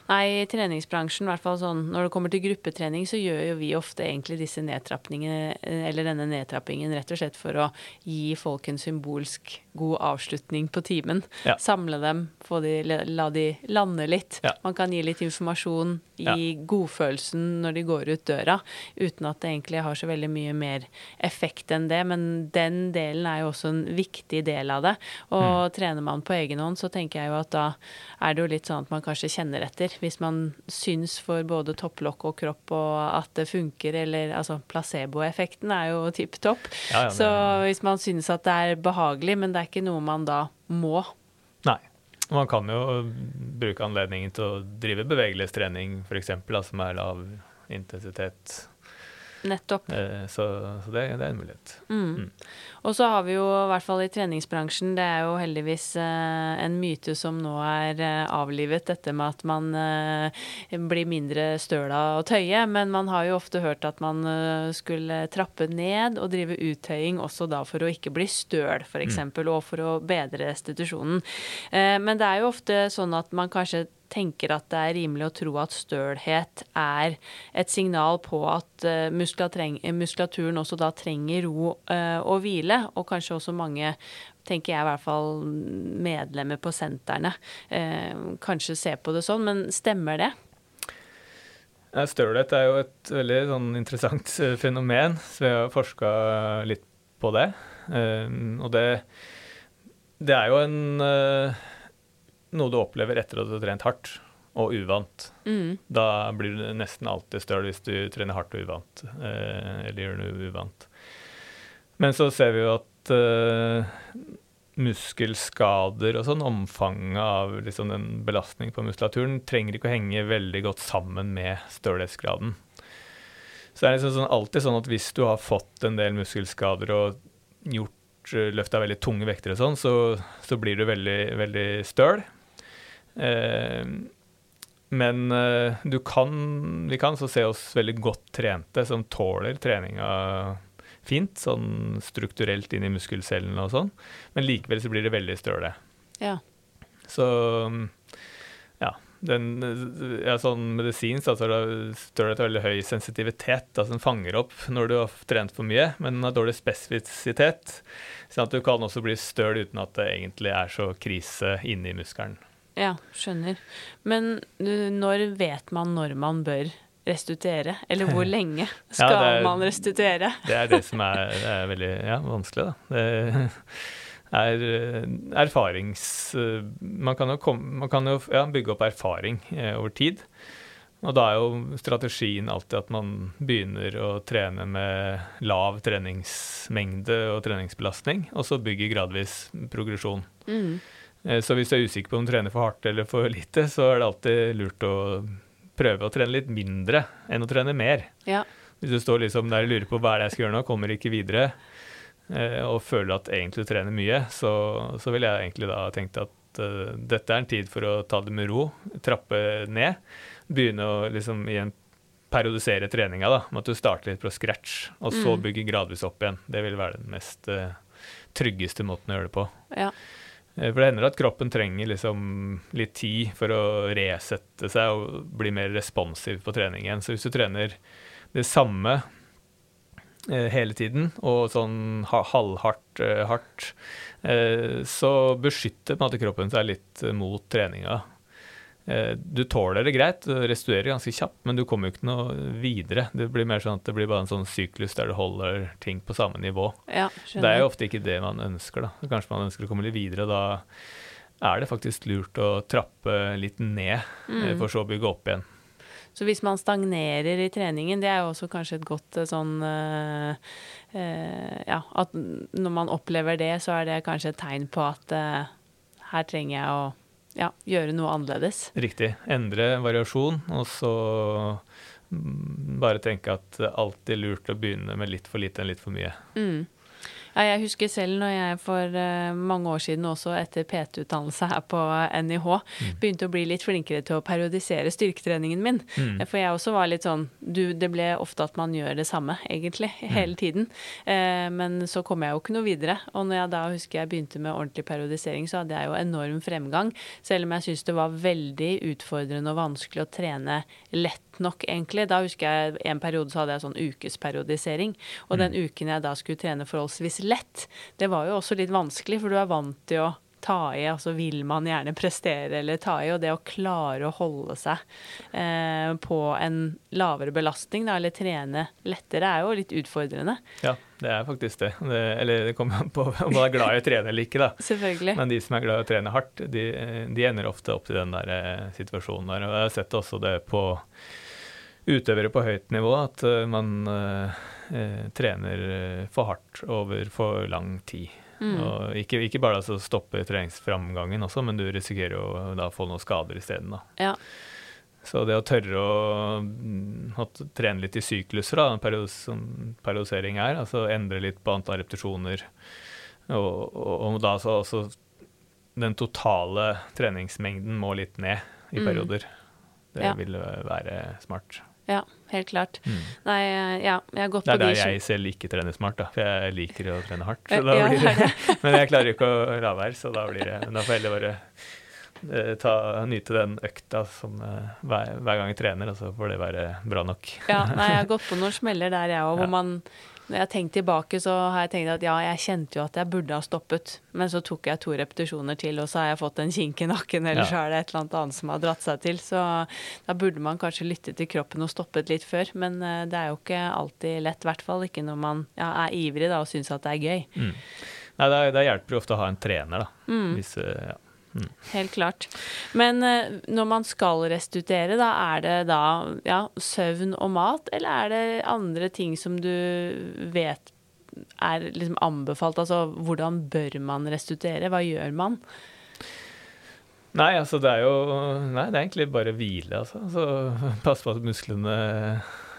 Nei, i treningsbransjen, i hvert fall sånn når det kommer til gruppetrening, så gjør jo vi ofte egentlig disse nedtrappingene, eh, eller denne nedtrappingen, rett og slett for å gi folk en symbolsk god avslutning på timen.
Ja.
Samle dem, få de, la de lande litt.
Ja.
Man kan gi litt informasjon, gi
Ja.
godfølelsen når de går ut døra, uten at det egentlig har så veldig mye mer effekt enn det. Men den delen er jo også en viktig del av det. Og
Mm.
trener man på egen hånd, så tenker jeg jo at da er det jo litt sånn at man kanskje kjenner etter. Hvis man syns for både topplokk og kropp og at det funker, eller altså placeboeffekten er jo tipp topp.
Ja, ja,
Så hvis man syns at det er behagelig, men det er ikke noe man da må.
Nei. Man kan jo bruke anledningen til å drive bevegelighetstrening, f.eks., som er lav intensitet.
Nettopp.
Eh, Så, så det, det er en mulighet.
Mm.
Mm.
Og så har vi jo, i hvert fall i treningsbransjen, det er jo heldigvis eh, en myte som nå er eh, avlivet, dette med at man blir mindre støl av å tøye. Men man har jo ofte hørt at man skulle trappe ned og drive uttøying også da for å ikke bli støl, f.eks., eksempel og for å bedre restitusjonen. Eh, men det er jo ofte sånn at man kanskje tenker at det er rimelig å tro at stølhet er et signal på at uh, muskulaturen også da trenger ro uh, og hvile, og kanskje også mange tenker jeg i hvert fall medlemmer på sentrene uh, kanskje ser på det sånn, men stemmer det?
Stølhet er jo et veldig sånn, interessant fenomen, så vi har forska litt på det. og det, det er jo en noe du opplever etter at du har trent hardt og uvant. Mm. Da blir du nesten alltid støl hvis du trener hardt og uvant, eh, eller gjør noe uvant. Men så ser vi jo at eh, muskelskader og sånn, omfanget av liksom den belastningen på muskulaturen, trenger ikke å henge veldig godt sammen med stølhetsgraden. Så det er liksom sånn, alltid sånn at hvis du har fått en del muskelskader og gjort eh, løfta veldig tunge vekter og sånn, så, så, blir du veldig, veldig støl. Eh, men eh, du kan, vi kan så se oss veldig godt trente som tåler treninga fint, sånn strukturelt inn i muskelcellene og sånn, men likevel så blir det veldig støle.
Ja.
Så ja. Den, ja, sånn medisinsk altså, stølhet har veldig høy sensitivitet. altså Den fanger opp når du har trent for mye, men den har dårlig spesifisitet. Sånn at du kan også bli støl uten at det egentlig er så krise inni muskelen.
Ja, skjønner. Men når vet man når man bør restituere? Eller hvor lenge skal ja, er, man restituere?
det er det som er, det er veldig ja, vanskelig, da. Det er eh, erfarings... Man kan jo, komme, man kan jo ja, bygge opp erfaring eh, over tid. Og da er jo strategien alltid at man begynner å trene med lav treningsmengde og treningsbelastning, og så bygger gradvis progresjon. Mm. Eh, så hvis du er usikker på om du trener for hardt eller for lite, så er det alltid lurt å prøve å trene litt mindre enn å trene mer.
Ja.
Hvis du står liksom der og lurer på hva er det jeg skal gjøre nå, kommer ikke videre, eh, og føler at egentlig du trener mye, så, så vil jeg egentlig da tenkt at uh, dette er en tid for å ta det med ro, trappe ned. Begynne å liksom igjen periodisere treninga, da, med at du starter litt på scratch, og så bygge gradvis opp igjen. Det vil være den mest uh, tryggeste måten å gjøre det på.
Ja.
Eh, for det hender at kroppen trenger liksom litt tid for å resette seg og bli mer responsiv på treningen. Så hvis du trener det samme eh, hele tiden og sånn halvhardt eh, hardt, så beskytter måte kroppen seg litt mot treninga. Eh, du tåler det greit, du restituerer ganske kjapt, men du kommer jo ikke noe videre. Det blir mer sånn at det blir bare en sånn syklus der du holder ting på samme nivå.
Ja,
det er jo ofte ikke det man ønsker, da. Kanskje man ønsker å komme litt videre, og da er det faktisk lurt å trappe litt ned, eh, mm. for så å bygge opp igjen.
Så hvis man stagnerer i treningen, det er jo også kanskje et godt sånn øh, øh, Ja, at når man opplever det, så er det kanskje et tegn på at øh, her trenger jeg å ja, gjøre noe annerledes.
Riktig. Endre variasjon, og så mm, bare tenke at det alltid er lurt å begynne med litt for lite enn litt for mye.
Mm. Ja, jeg husker selv når jeg for uh, mange år siden også etter PT-utdannelse her på NIH mm. begynte å bli litt flinkere til å periodisere styrketreningen min. Mm. For jeg også var litt sånn du, Det ble ofte at man gjør det samme, egentlig, mm. hele tiden. Uh, men så kom jeg jo ikke noe videre. Og når jeg da husker jeg begynte med ordentlig periodisering, så hadde jeg jo enorm fremgang. Selv om jeg syntes det var veldig utfordrende og vanskelig å trene lett nok, egentlig. Da husker jeg en periode så hadde jeg sånn ukesperiodisering. Og mm. den uken jeg da skulle trene forholdsvis lett, det var jo også litt vanskelig, for du er vant til å ta i, altså vil man gjerne prestere eller ta i, og det å klare å holde seg eh, på en lavere belastning, da, eller trene lettere, er jo litt utfordrende.
Ja, det er faktisk det. det eller det kommer an på om man er glad i å trene eller ikke, da.
Selvfølgelig.
Men de som er glad i å trene hardt, de, de ender ofte opp til den der eh, situasjonen der. Og jeg har sett også det på utøvere på høyt nivå at uh, man uh, trener for hardt over for lang tid. Mm. Og ikke, ikke bare altså stoppe treningsframgangen også, men du risikerer jo da få noen skader isteden.
Ja.
Så det å tørre å, mm, å trene litt i sykluser, da, period, som periodisering er, altså endre litt på antall repetisjoner, og, og, og da så også den totale treningsmengden må litt ned i mm. perioder. Det ja. vil være smart.
Ja, helt klart. Mm. Nei, ja, jeg har gått
på de
Det
er der jeg selv ikke trener smart, da. For jeg liker å trene hardt. Så da ja, blir det, men jeg klarer jo ikke å la være, så da blir det Da får jeg heller bare eh, ta, nyte den økta som, eh, hver, hver, gang jeg trener, og så får det være bra nok.
Ja, nei, jeg har gått på noen smeller der, jeg òg, hvor man når jeg har tenkt tilbake, så har jeg tenkt at ja, jeg kjente jo at jeg burde ha stoppet, men så tok jeg to repetisjoner til, og så har jeg fått en kink i nakken, eller ja. så er det et eller annet annet som har dratt seg til. Så da burde man kanskje lytte til kroppen og stoppet litt før. Men uh, det er jo ikke alltid lett, i hvert fall ikke når man ja, er ivrig da, og syns at det er gøy.
Mm. Nei, det, hjelper jo ofte å ha en trener, da. Mm. Hvis, uh, ja.
Helt klart. Men uh, når man skal restituere, da er det da ja, søvn og mat, eller er det andre ting som du vet er liksom anbefalt? Altså hvordan bør man restituere? Hva gjør man?
Nei, altså det er jo Nei, det er egentlig bare hvile, altså. altså Passe på at musklene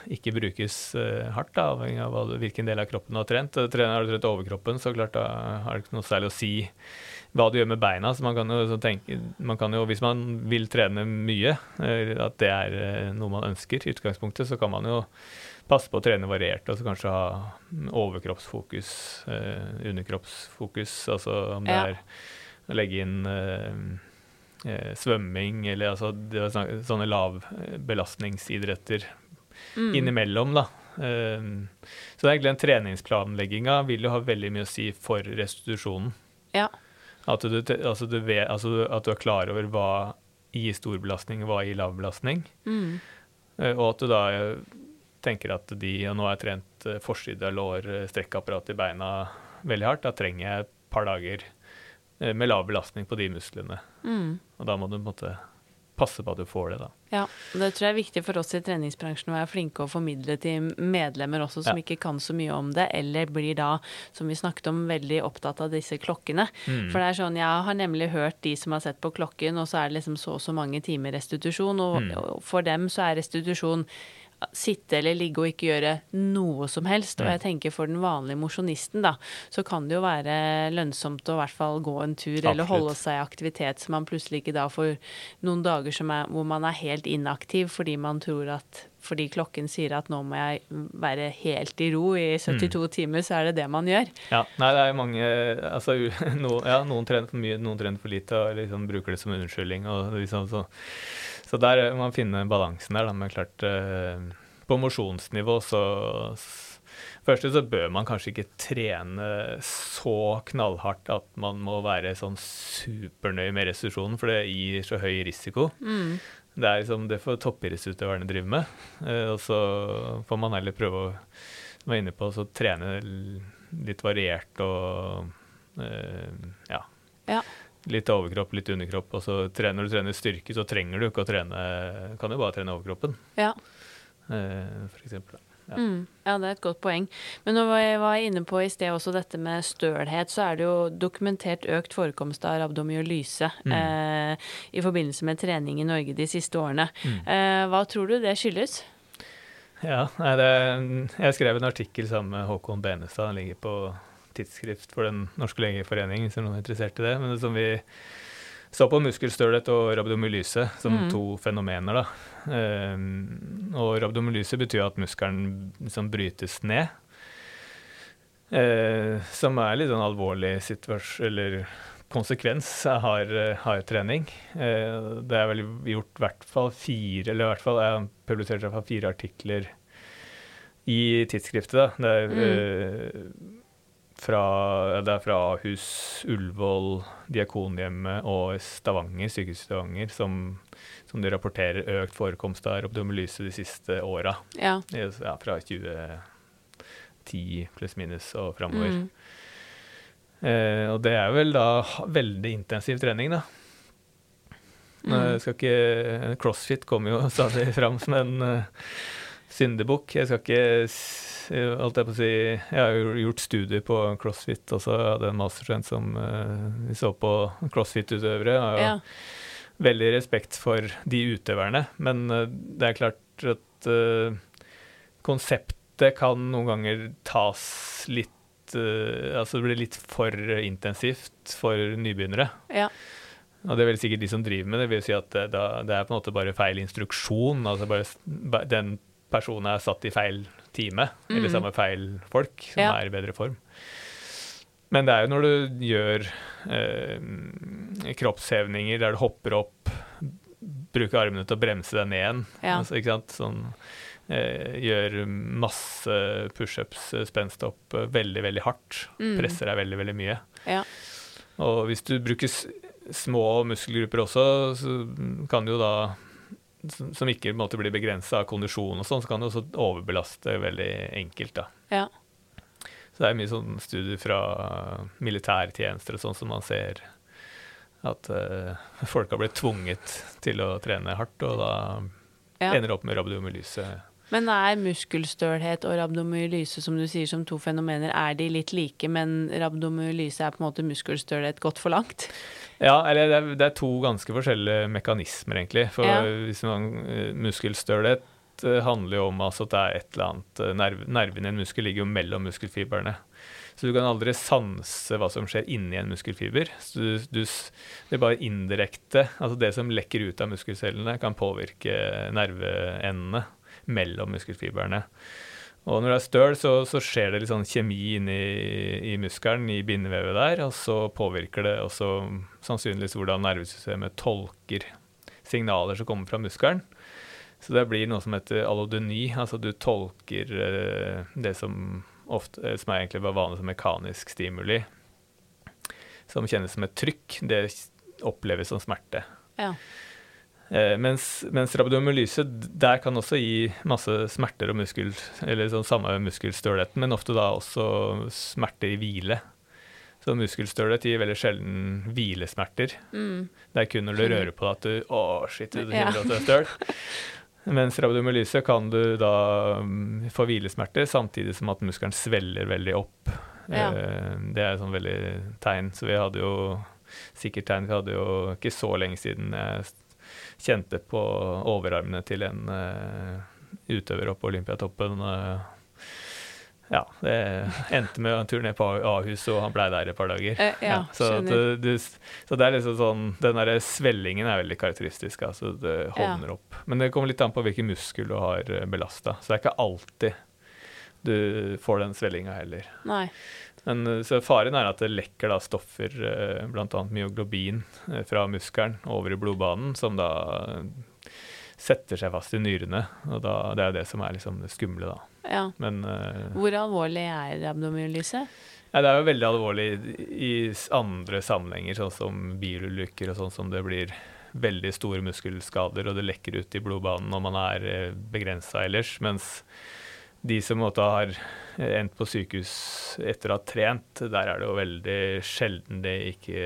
ikke brukes uh, hardt, da, avhengig av hvilken del av kroppen du har trent. Trener har du trent overkroppen, så klart da har det ikke noe særlig å si hva du gjør med beina. Så man kan jo tenke man kan jo, Hvis man vil trene mye, uh, at det er uh, noe man ønsker i utgangspunktet, så kan man jo passe på å trene variert Altså kanskje ha overkroppsfokus, underkroppsfokus. Altså om det ja. er å legge inn svømming eller altså, sånne lavbelastningsidretter mm. innimellom, da. Så det egentlig den treningsplanlegginga vil jo ha veldig mye å si for restitusjonen.
Ja.
At du, altså du vet, altså at du er klar over hva i stor belastning, hva i lav belastning. Mm. Uh, og at du da uh, tenker at de Og nå har jeg trent uh, forside, lår, strekkapparat i beina veldig hardt. Da trenger jeg et par dager med lav belastning på de musklene. Mm. Og da må du på en måte passe på at du får det, da.
Ja, det tror jeg er viktig for oss i treningsbransjen å være flinke å formidle til medlemmer også som ja. ikke kan så mye om det, eller blir da, som vi snakket om, veldig opptatt av disse klokkene. Mm. For det er sånn, jeg har nemlig hørt de som har sett på klokken, og så er det liksom så og så mange timer restitusjon, og, mm. og for dem så er restitusjon sitte eller ligge og ikke gjøre noe som helst. Og jeg tenker for den vanlige mosjonisten, da, så kan det jo være lønnsomt å i hvert fall gå en tur Absolutt. eller holde seg i aktivitet, så man plutselig ikke da får noen dager er, hvor man er helt inaktiv fordi man tror at fordi klokken sier at nå må jeg være helt i ro i 72 mm. timer, så er det det man gjør.
Ja, nei, det er mange altså, no, ja, Noen trener for mye, noen trener for lite og liksom bruker det som unnskyldning. liksom så så der må man finne balansen der. Da. Men klart, eh, på mosjonsnivå så Først så bør man kanskje ikke trene så knallhardt at man må være sånn supernøye med restitusjonen, for det gir så høy risiko. Mm. Det er liksom det får toppidrettsutøverne drive med. Eh, og så får man heller prøve å som jeg var inne på, så trene litt variert og uh, ja.
ja.
Litt overkropp, litt underkropp. Og så trener du trener styrke, så trenger du ikke å trene Kan jo bare trene overkroppen,
ja.
eh, for eksempel.
Ja. Mm, ja. det er et godt poeng. Men når jeg var inne på i sted også dette med stølhet, så er det jo dokumentert økt forekomst av rabdomyolyse mm. eh, i forbindelse med trening i Norge de siste årene. Mm. Eh, hva tror du det skyldes?
Ja, nei, det, Jeg skrev en artikkel sammen med Håkon Benestad. Den ligger på tidsskrift for Den norske legeforening, hvis noen er interessert i det. Men det som vi så på muskelstølhet og rabdomyolyse som mm. to fenomener. da. Um, og rabdomyolyse betyr at muskelen liksom brytes ned. Uh, som er litt sånn alvorlig situasjon, eller konsekvens av hard, hard trening. Uh, det er vel gjort i hvert fall fire, eller i hvert fall jeg har publisert i hvert fall fire artikler i tidsskriftet. da. Det er mm. uh, fra, det er fra Ahus, Ullevål, Diakonhjemmet og Stavanger, sykehuset Stavanger som, som de rapporterer økt forekomst av rabdomyolyse de siste åra.
Ja.
ja. Fra 2010 pluss minus og framover. Mm. Eh, og det er vel da veldig intensiv trening, da. Mm. Ikke, crossfit kommer jo stadig fram som en uh, syndebukk. Jeg skal ikke alt jeg på å si Jeg har jo gjort studier på crossfit også. Jeg hadde en masterstudent som uh, vi så på crossfit-utøvere. Jeg har ja. veldig respekt for de utøverne, men uh, det er klart at uh, konseptet kan noen ganger tas litt Altså det blir litt for intensivt for nybegynnere.
Ja.
Og det er vel sikkert de som driver med det, vil si at det, det er på en måte bare feil instruksjon. altså bare Den personen er satt i feil time, mm. eller sammen med feil folk, som ja. er i bedre form. Men det er jo når du gjør eh, kroppshevninger der du hopper opp, bruker armene til å bremse deg ned igjen,
Ja.
altså, ikke sant? Sånn, eh, gjør masse pushups, eh, spenst opp eh, veldig, veldig hardt.
Mm.
Presser deg veldig, veldig mye.
Ja.
Og hvis du bruker små muskelgrupper også, så kan du jo da som ikke måte blir begrensa av kondisjon og sånn, så kan du også overbelaste veldig enkelt, da.
Ja.
Så det er mye sånn studier fra militærtjenester og sånn som man ser at uh, folk har blitt tvunget til å trene hardt, og da
Ja.
ender opp med rabdomyolyse.
Men er muskelstølhet og rabdomyolyse, som du sier, som to fenomener, er de litt like, men rabdomyolyse er på en måte muskelstølhet gått for langt?
Ja, eller det er, det er to ganske forskjellige mekanismer, egentlig. For
Ja.
hvis man eh, muskelstølhet eh, handler jo om altså at det er et eller annet eh, nerv, Nerven i en muskel ligger jo mellom muskelfibrene. Så du kan aldri sanse hva som skjer inni en muskelfiber. Du, du, det er bare indirekte, altså det som lekker ut av muskelcellene, kan påvirke nerveendene mellom muskelfibrene. Og når det er støl, så, så skjer det litt sånn kjemi inni i muskelen, i bindevevet der, og så påvirker det også sannsynligvis hvordan nervesystemet tolker signaler som kommer fra muskelen. Så det blir noe som heter allodeny, altså du tolker eh, det som ofte, eh, som er egentlig bare vanlig som mekanisk stimuli, som kjennes som et trykk, det oppleves som smerte.
Ja.
Eh, mens, mens rabdomyolyse, der kan også gi masse smerter og muskel, eller sånn samme muskelstølheten, men ofte da også smerte i hvile. Så muskelstølhet gir veldig sjelden hvilesmerter.
Mm.
Det er kun når du rører på deg at du Å, shit, du kjenner at du er støl. Mens rabdomyolyse kan du da mm, få hvilesmerter samtidig som at muskelen svelger veldig opp.
Ja.
Eh, Det er sånn veldig tegn. Så vi hadde jo sikkert tegn. Vi hadde jo ikke så lenge siden jeg kjente på overarmene til en eh, utøver oppe på Olympiatoppen. eh, ja, det endte med en tur ned på Ahus, og han blei der et par dager.
Eh, ja,
så, at du, så det er liksom sånn Den derre svellingen er veldig karakteristisk. Altså det hovner opp. Men det kommer litt an på hvilken muskel du har belasta. Så det er ikke alltid du får den svellinga heller.
Nei.
Men eh, så faren er at det lekker da stoffer, eh, bl.a. myoglobin, eh, fra muskelen over i blodbanen, som da setter seg fast i nyrene. Og da, det er det som er liksom det skumle, da.
Ja.
Men uh,
Hvor alvorlig er abdomyolyse?
ja, det er jo veldig alvorlig i, i andre sammenhenger, sånn som bilulykker og sånn som det blir veldig store muskelskader, og det lekker ut i blodbanen når man er begrensa ellers. Mens de som måtte har endt på sykehus etter å ha trent, der er det jo veldig sjelden det ikke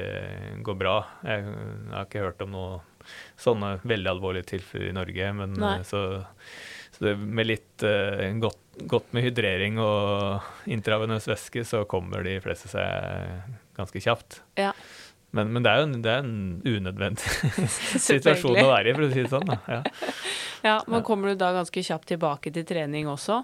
går bra. Jeg, har ikke hørt om noe sånne veldig alvorlige tilfeller i Norge, men eh, så, så det, med litt uh, godt, godt med hydrering og intravenøs væske, så kommer de fleste seg ganske kjapt.
Ja.
Men, men det er en, det er en unødvendig situasjon å være i, for å si det sånn. Ja.
Ja, men kommer du da ganske kjapt tilbake til trening også?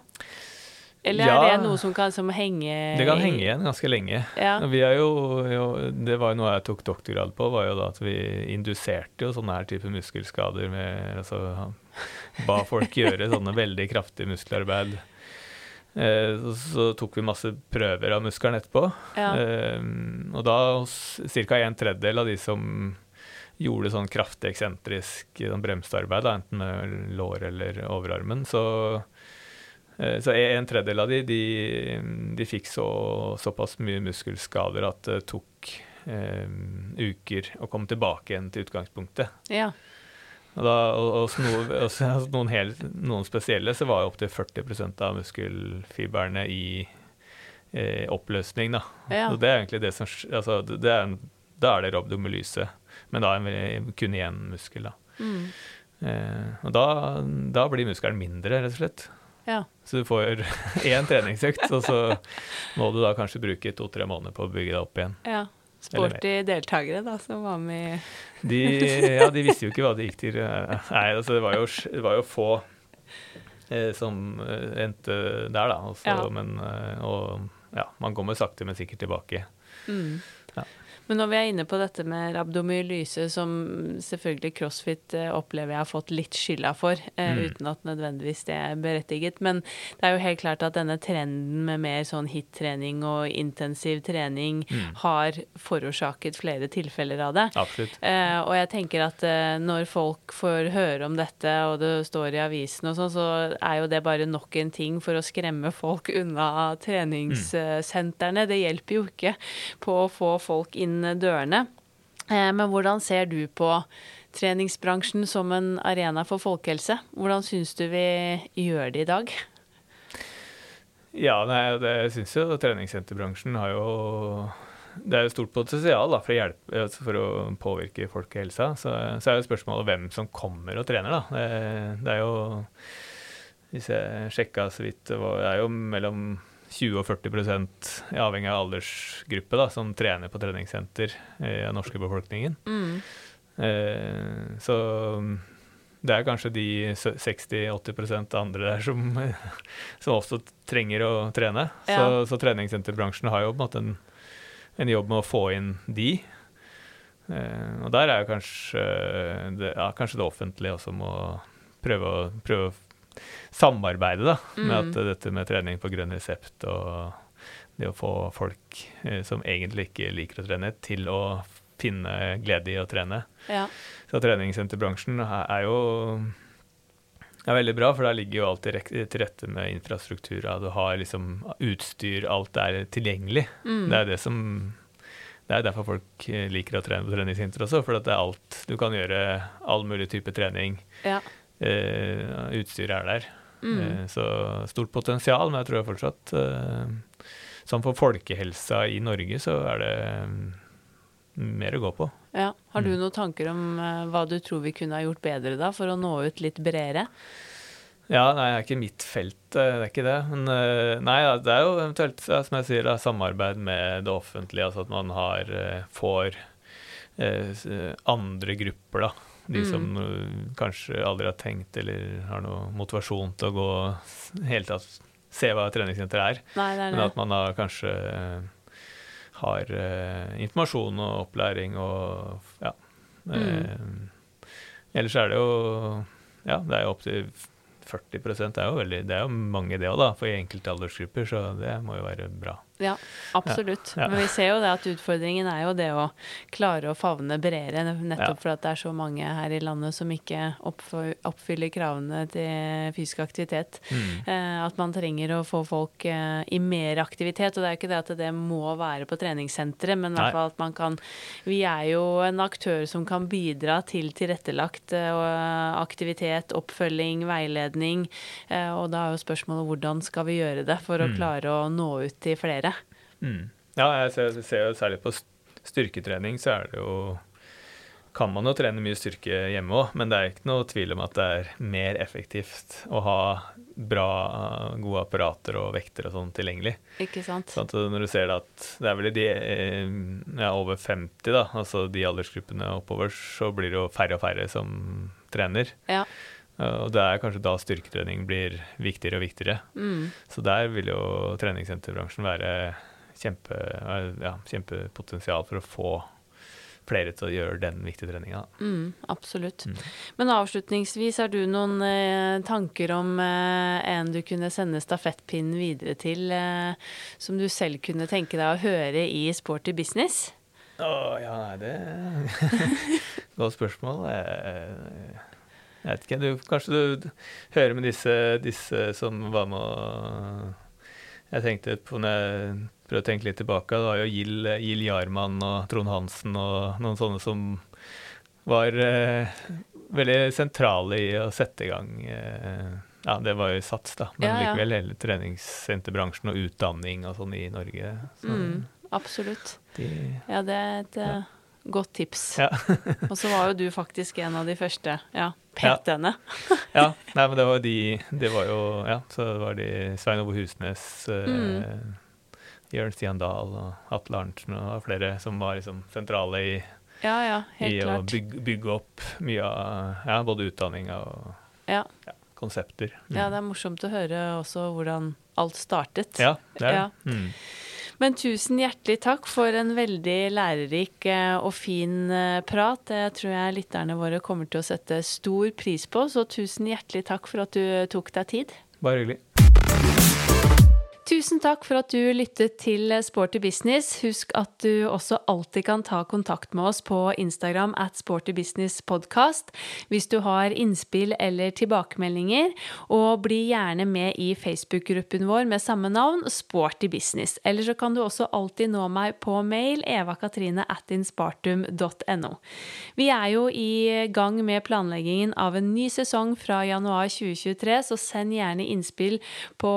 Eller
Ja.
er det noe som kan som henge
Det kan henge igjen ganske lenge.
Ja.
Vi jo, jo, det var jo noe jeg tok doktorgrad på, var jo da at vi induserte jo sånne her type muskelskader med altså, Ba folk gjøre sånne veldig kraftige muskelarbeid. Eh, så, tok vi masse prøver av muskelen etterpå.
Ja.
Eh, og da hos ca. en tredjedel av de som gjorde sånn kraftig eksentrisk sånn bremsearbeid, da, enten med lår eller overarmen, så Eh, Så en tredjedel av de, de, de fikk så, såpass mye muskelskader at det tok eh, uker å komme tilbake igjen til utgangspunktet.
ja.
Og, da, og, og hos noe, hos- hos noen, helt, noen spesielle så var jo opptil 40 av muskelfibrene i eh, oppløsning. Da.
Ja.
Så det er egentlig det som altså, det er, Da er det rabdomyolyse, men da det kun én muskel. Da.
Mm.
Eh, og da, da blir muskelen mindre, rett og slett.
ja.
Så du får én treningsøkt, og så må du da kanskje bruke to-tre måneder på å bygge deg opp igjen.
ja. Sporty deltakere da, som var med
De, ja, de visste jo ikke hva det gikk til. Nei, altså det var jo, det var jo få eh, som eh, endte der, da. Også,
Ja.
Men, eh, og ja, man kommer sakte, men sikkert tilbake.
mm. Men når vi er inne på dette med rabdomyolyse, som selvfølgelig CrossFit eh, opplever jeg har fått litt skylda for, eh,
Mm.
uten at nødvendigvis det er berettiget. Men det er jo helt klart at denne trenden med mer sånn hit-trening og intensiv trening
Mm.
har forårsaket flere tilfeller av det.
Absolutt.
Eh, og jeg tenker at eh, når folk får høre om dette, og det står i avisen og sånn, så er jo det bare nok en ting for å skremme folk unna treningssentrene. Det hjelper jo ikke på å få folk inn dørene. Eh, men hvordan ser du på treningsbransjen som en arena for folkehelse? Hvordan syns du vi gjør det i dag?
Ja, nei, det syns jo treningssenterbransjen har jo Det er jo stort potensial da, for, å hjelpe, altså for å påvirke folkehelsa. Så, så er jo spørsmålet hvem som kommer og trener, da. Det, det er jo Hvis jeg sjekka så vidt, det er jo mellom 20 og 40 avhengig av aldersgruppe, da, som trener på treningssenter i den norske befolkningen.
Mm.
Eh, så det er kanskje de 60-80% andre der som, som også trenger å trene. Så,
Ja.
så treningssenterbransjen har jo på en måte en, en jobb med å få inn de. Eh, og der er jo kanskje det, ja, kanskje det offentlige også må prøve å, prøve å samarbeide da, med
Mm.
at dette med trening på grønn resept og det å få folk eh, som egentlig ikke liker å trene, til å finne glede i å trene.
Ja.
Så treningssenterbransjen er er jo er veldig bra, for der ligger jo alt til rette med infrastruktur. Du har liksom utstyr, alt er tilgjengelig.
Mm.
Det er det som det er derfor folk eh, liker å trene på treningssenter også, for at det er alt. Du kan gjøre all mulig type trening.
ja.
Eh, utstyret er der.
Mm.
Eh, så stort potensial, men jeg tror fortsatt eh, Som for folkehelsa i Norge, så er det mm, mer å gå på.
ja. Har du
Mm.
noen tanker om hva du tror vi kunne ha gjort bedre da, for å nå ut litt bredere?
Ja, nei, det er ikke mitt felt, det er ikke det. Men nei, det er jo eventuelt, som jeg sier, samarbeid med det offentlige. Altså at man har, får andre grupper, da. De
Mm.
som mm. kanskje aldri har tenkt eller har noe motivasjon til å gå hele tatt se hva treningssenter er.
Nei, det er
Men at man da kanskje eh, har eh, informasjon og opplæring og ja. Eh, ellers er det jo Ja, det er jo opptil 40 det er jo veldig, det er jo mange det òg, da, for i enkelte aldersgrupper, så det må jo være bra.
Ja, absolutt.
Ja.
Men vi ser jo det at utfordringen er jo det å klare å favne bredere, nettopp
Ja.
fordi det er så mange her i landet som ikke oppfyller kravene til fysisk aktivitet. Eh, at man trenger å få folk eh, i mer aktivitet. Og det er jo ikke det at det må være på treningssenteret, men i hvert fall at man kan Vi er jo en aktør som kan bidra til tilrettelagt eh, aktivitet, oppfølging, veiledning. Eh, og da er jo spørsmålet hvordan skal vi gjøre det for å
Mm.
klare å nå ut til flere.
Mm. Ja, jeg ser, jeg ser jo særlig på styrketrening, så er det jo kan man jo trene mye styrke hjemme òg, men det er ikke noe tvil om at det er mer effektivt å ha bra, gode apparater og vekter og sånn tilgjengelig.
Ikke sant?
Sånn at når du ser det at det er vel i de eh, ja, over 50, da, altså de aldersgruppene oppover, så blir det jo færre og færre som trener.
Ja.
Og det er kanskje da styrketrening blir viktigere og viktigere.
Mm.
Så der vil jo treningssenterbransjen være kjempe, ja, kjempepotensial for å få flere til å gjøre den viktige treninga.
Mm, absolutt.
Mm.
Men avslutningsvis, har du noen eh, tanker om eh, en du kunne sende stafettpinnen videre til, eh, som du selv kunne tenke deg å høre i Sporty business?
Å ja, nei, det Godt spørsmål. Eh, Jeg vet ikke, du, kanskje du hører med disse, disse som var med å Jeg tenkte på når jeg prøvde å tenke litt tilbake, det var jo Gild, Gild Jarmann og Trond Hansen og noen sånne som var eh, veldig sentrale i å sette i gang eh, Ja, det var jo SATS, da, men
Ja, ja.
likevel hele treningssenterbransjen og utdanning og sånn i Norge. Så
Mm, absolutt.
de
Ja, det er et ja. godt tips.
Ja.
Og så var jo du faktisk en av de første ja, PT-ene.
Ja, nei, men det var de Det var jo Ja, så det var de Svein Ove Husnes, eh,
Mm.
Jørn Stian Dahl og Atle Arntzen og flere som var liksom sentrale i,
Ja, ja,
i å bygge, bygge opp mye av ja, både utdanninga og
Ja.
konsepter. Mm.
ja, det er morsomt å høre også hvordan alt startet.
ja, det er
Ja.
det. Mm.
Men tusen hjertelig takk for en veldig lærerik eh, og fin eh, prat. Det tror jeg lytterne våre kommer til å sette stor pris på, så tusen hjertelig takk for at du tok deg tid.
Bare hyggelig.
Tusen takk for at du lyttet til Sporty business. Husk at du også alltid kan ta kontakt med oss på Instagram at sportybusinesspodkast hvis du har innspill eller tilbakemeldinger, og bli gjerne med i Facebook-gruppen vår med samme navn, Sporty business. Eller så kan du også alltid nå meg på mail evakatrine at inspartum.no. Vi er jo i gang med planleggingen av en ny sesong fra januar 2023, så send gjerne innspill på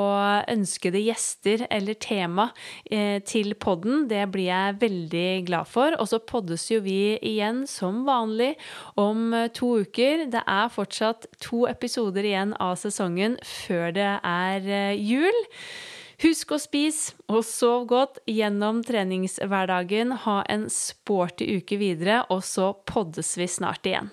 ønskede gjester gjester eller tema eh, til podden. Det blir jeg veldig glad for. Og så poddes jo vi igjen som vanlig om eh, to uker. Det er fortsatt to episoder igjen av sesongen før det er eh, jul. Husk å spise og sov godt gjennom treningshverdagen. Ha en sporty uke videre, og så poddes vi snart igjen.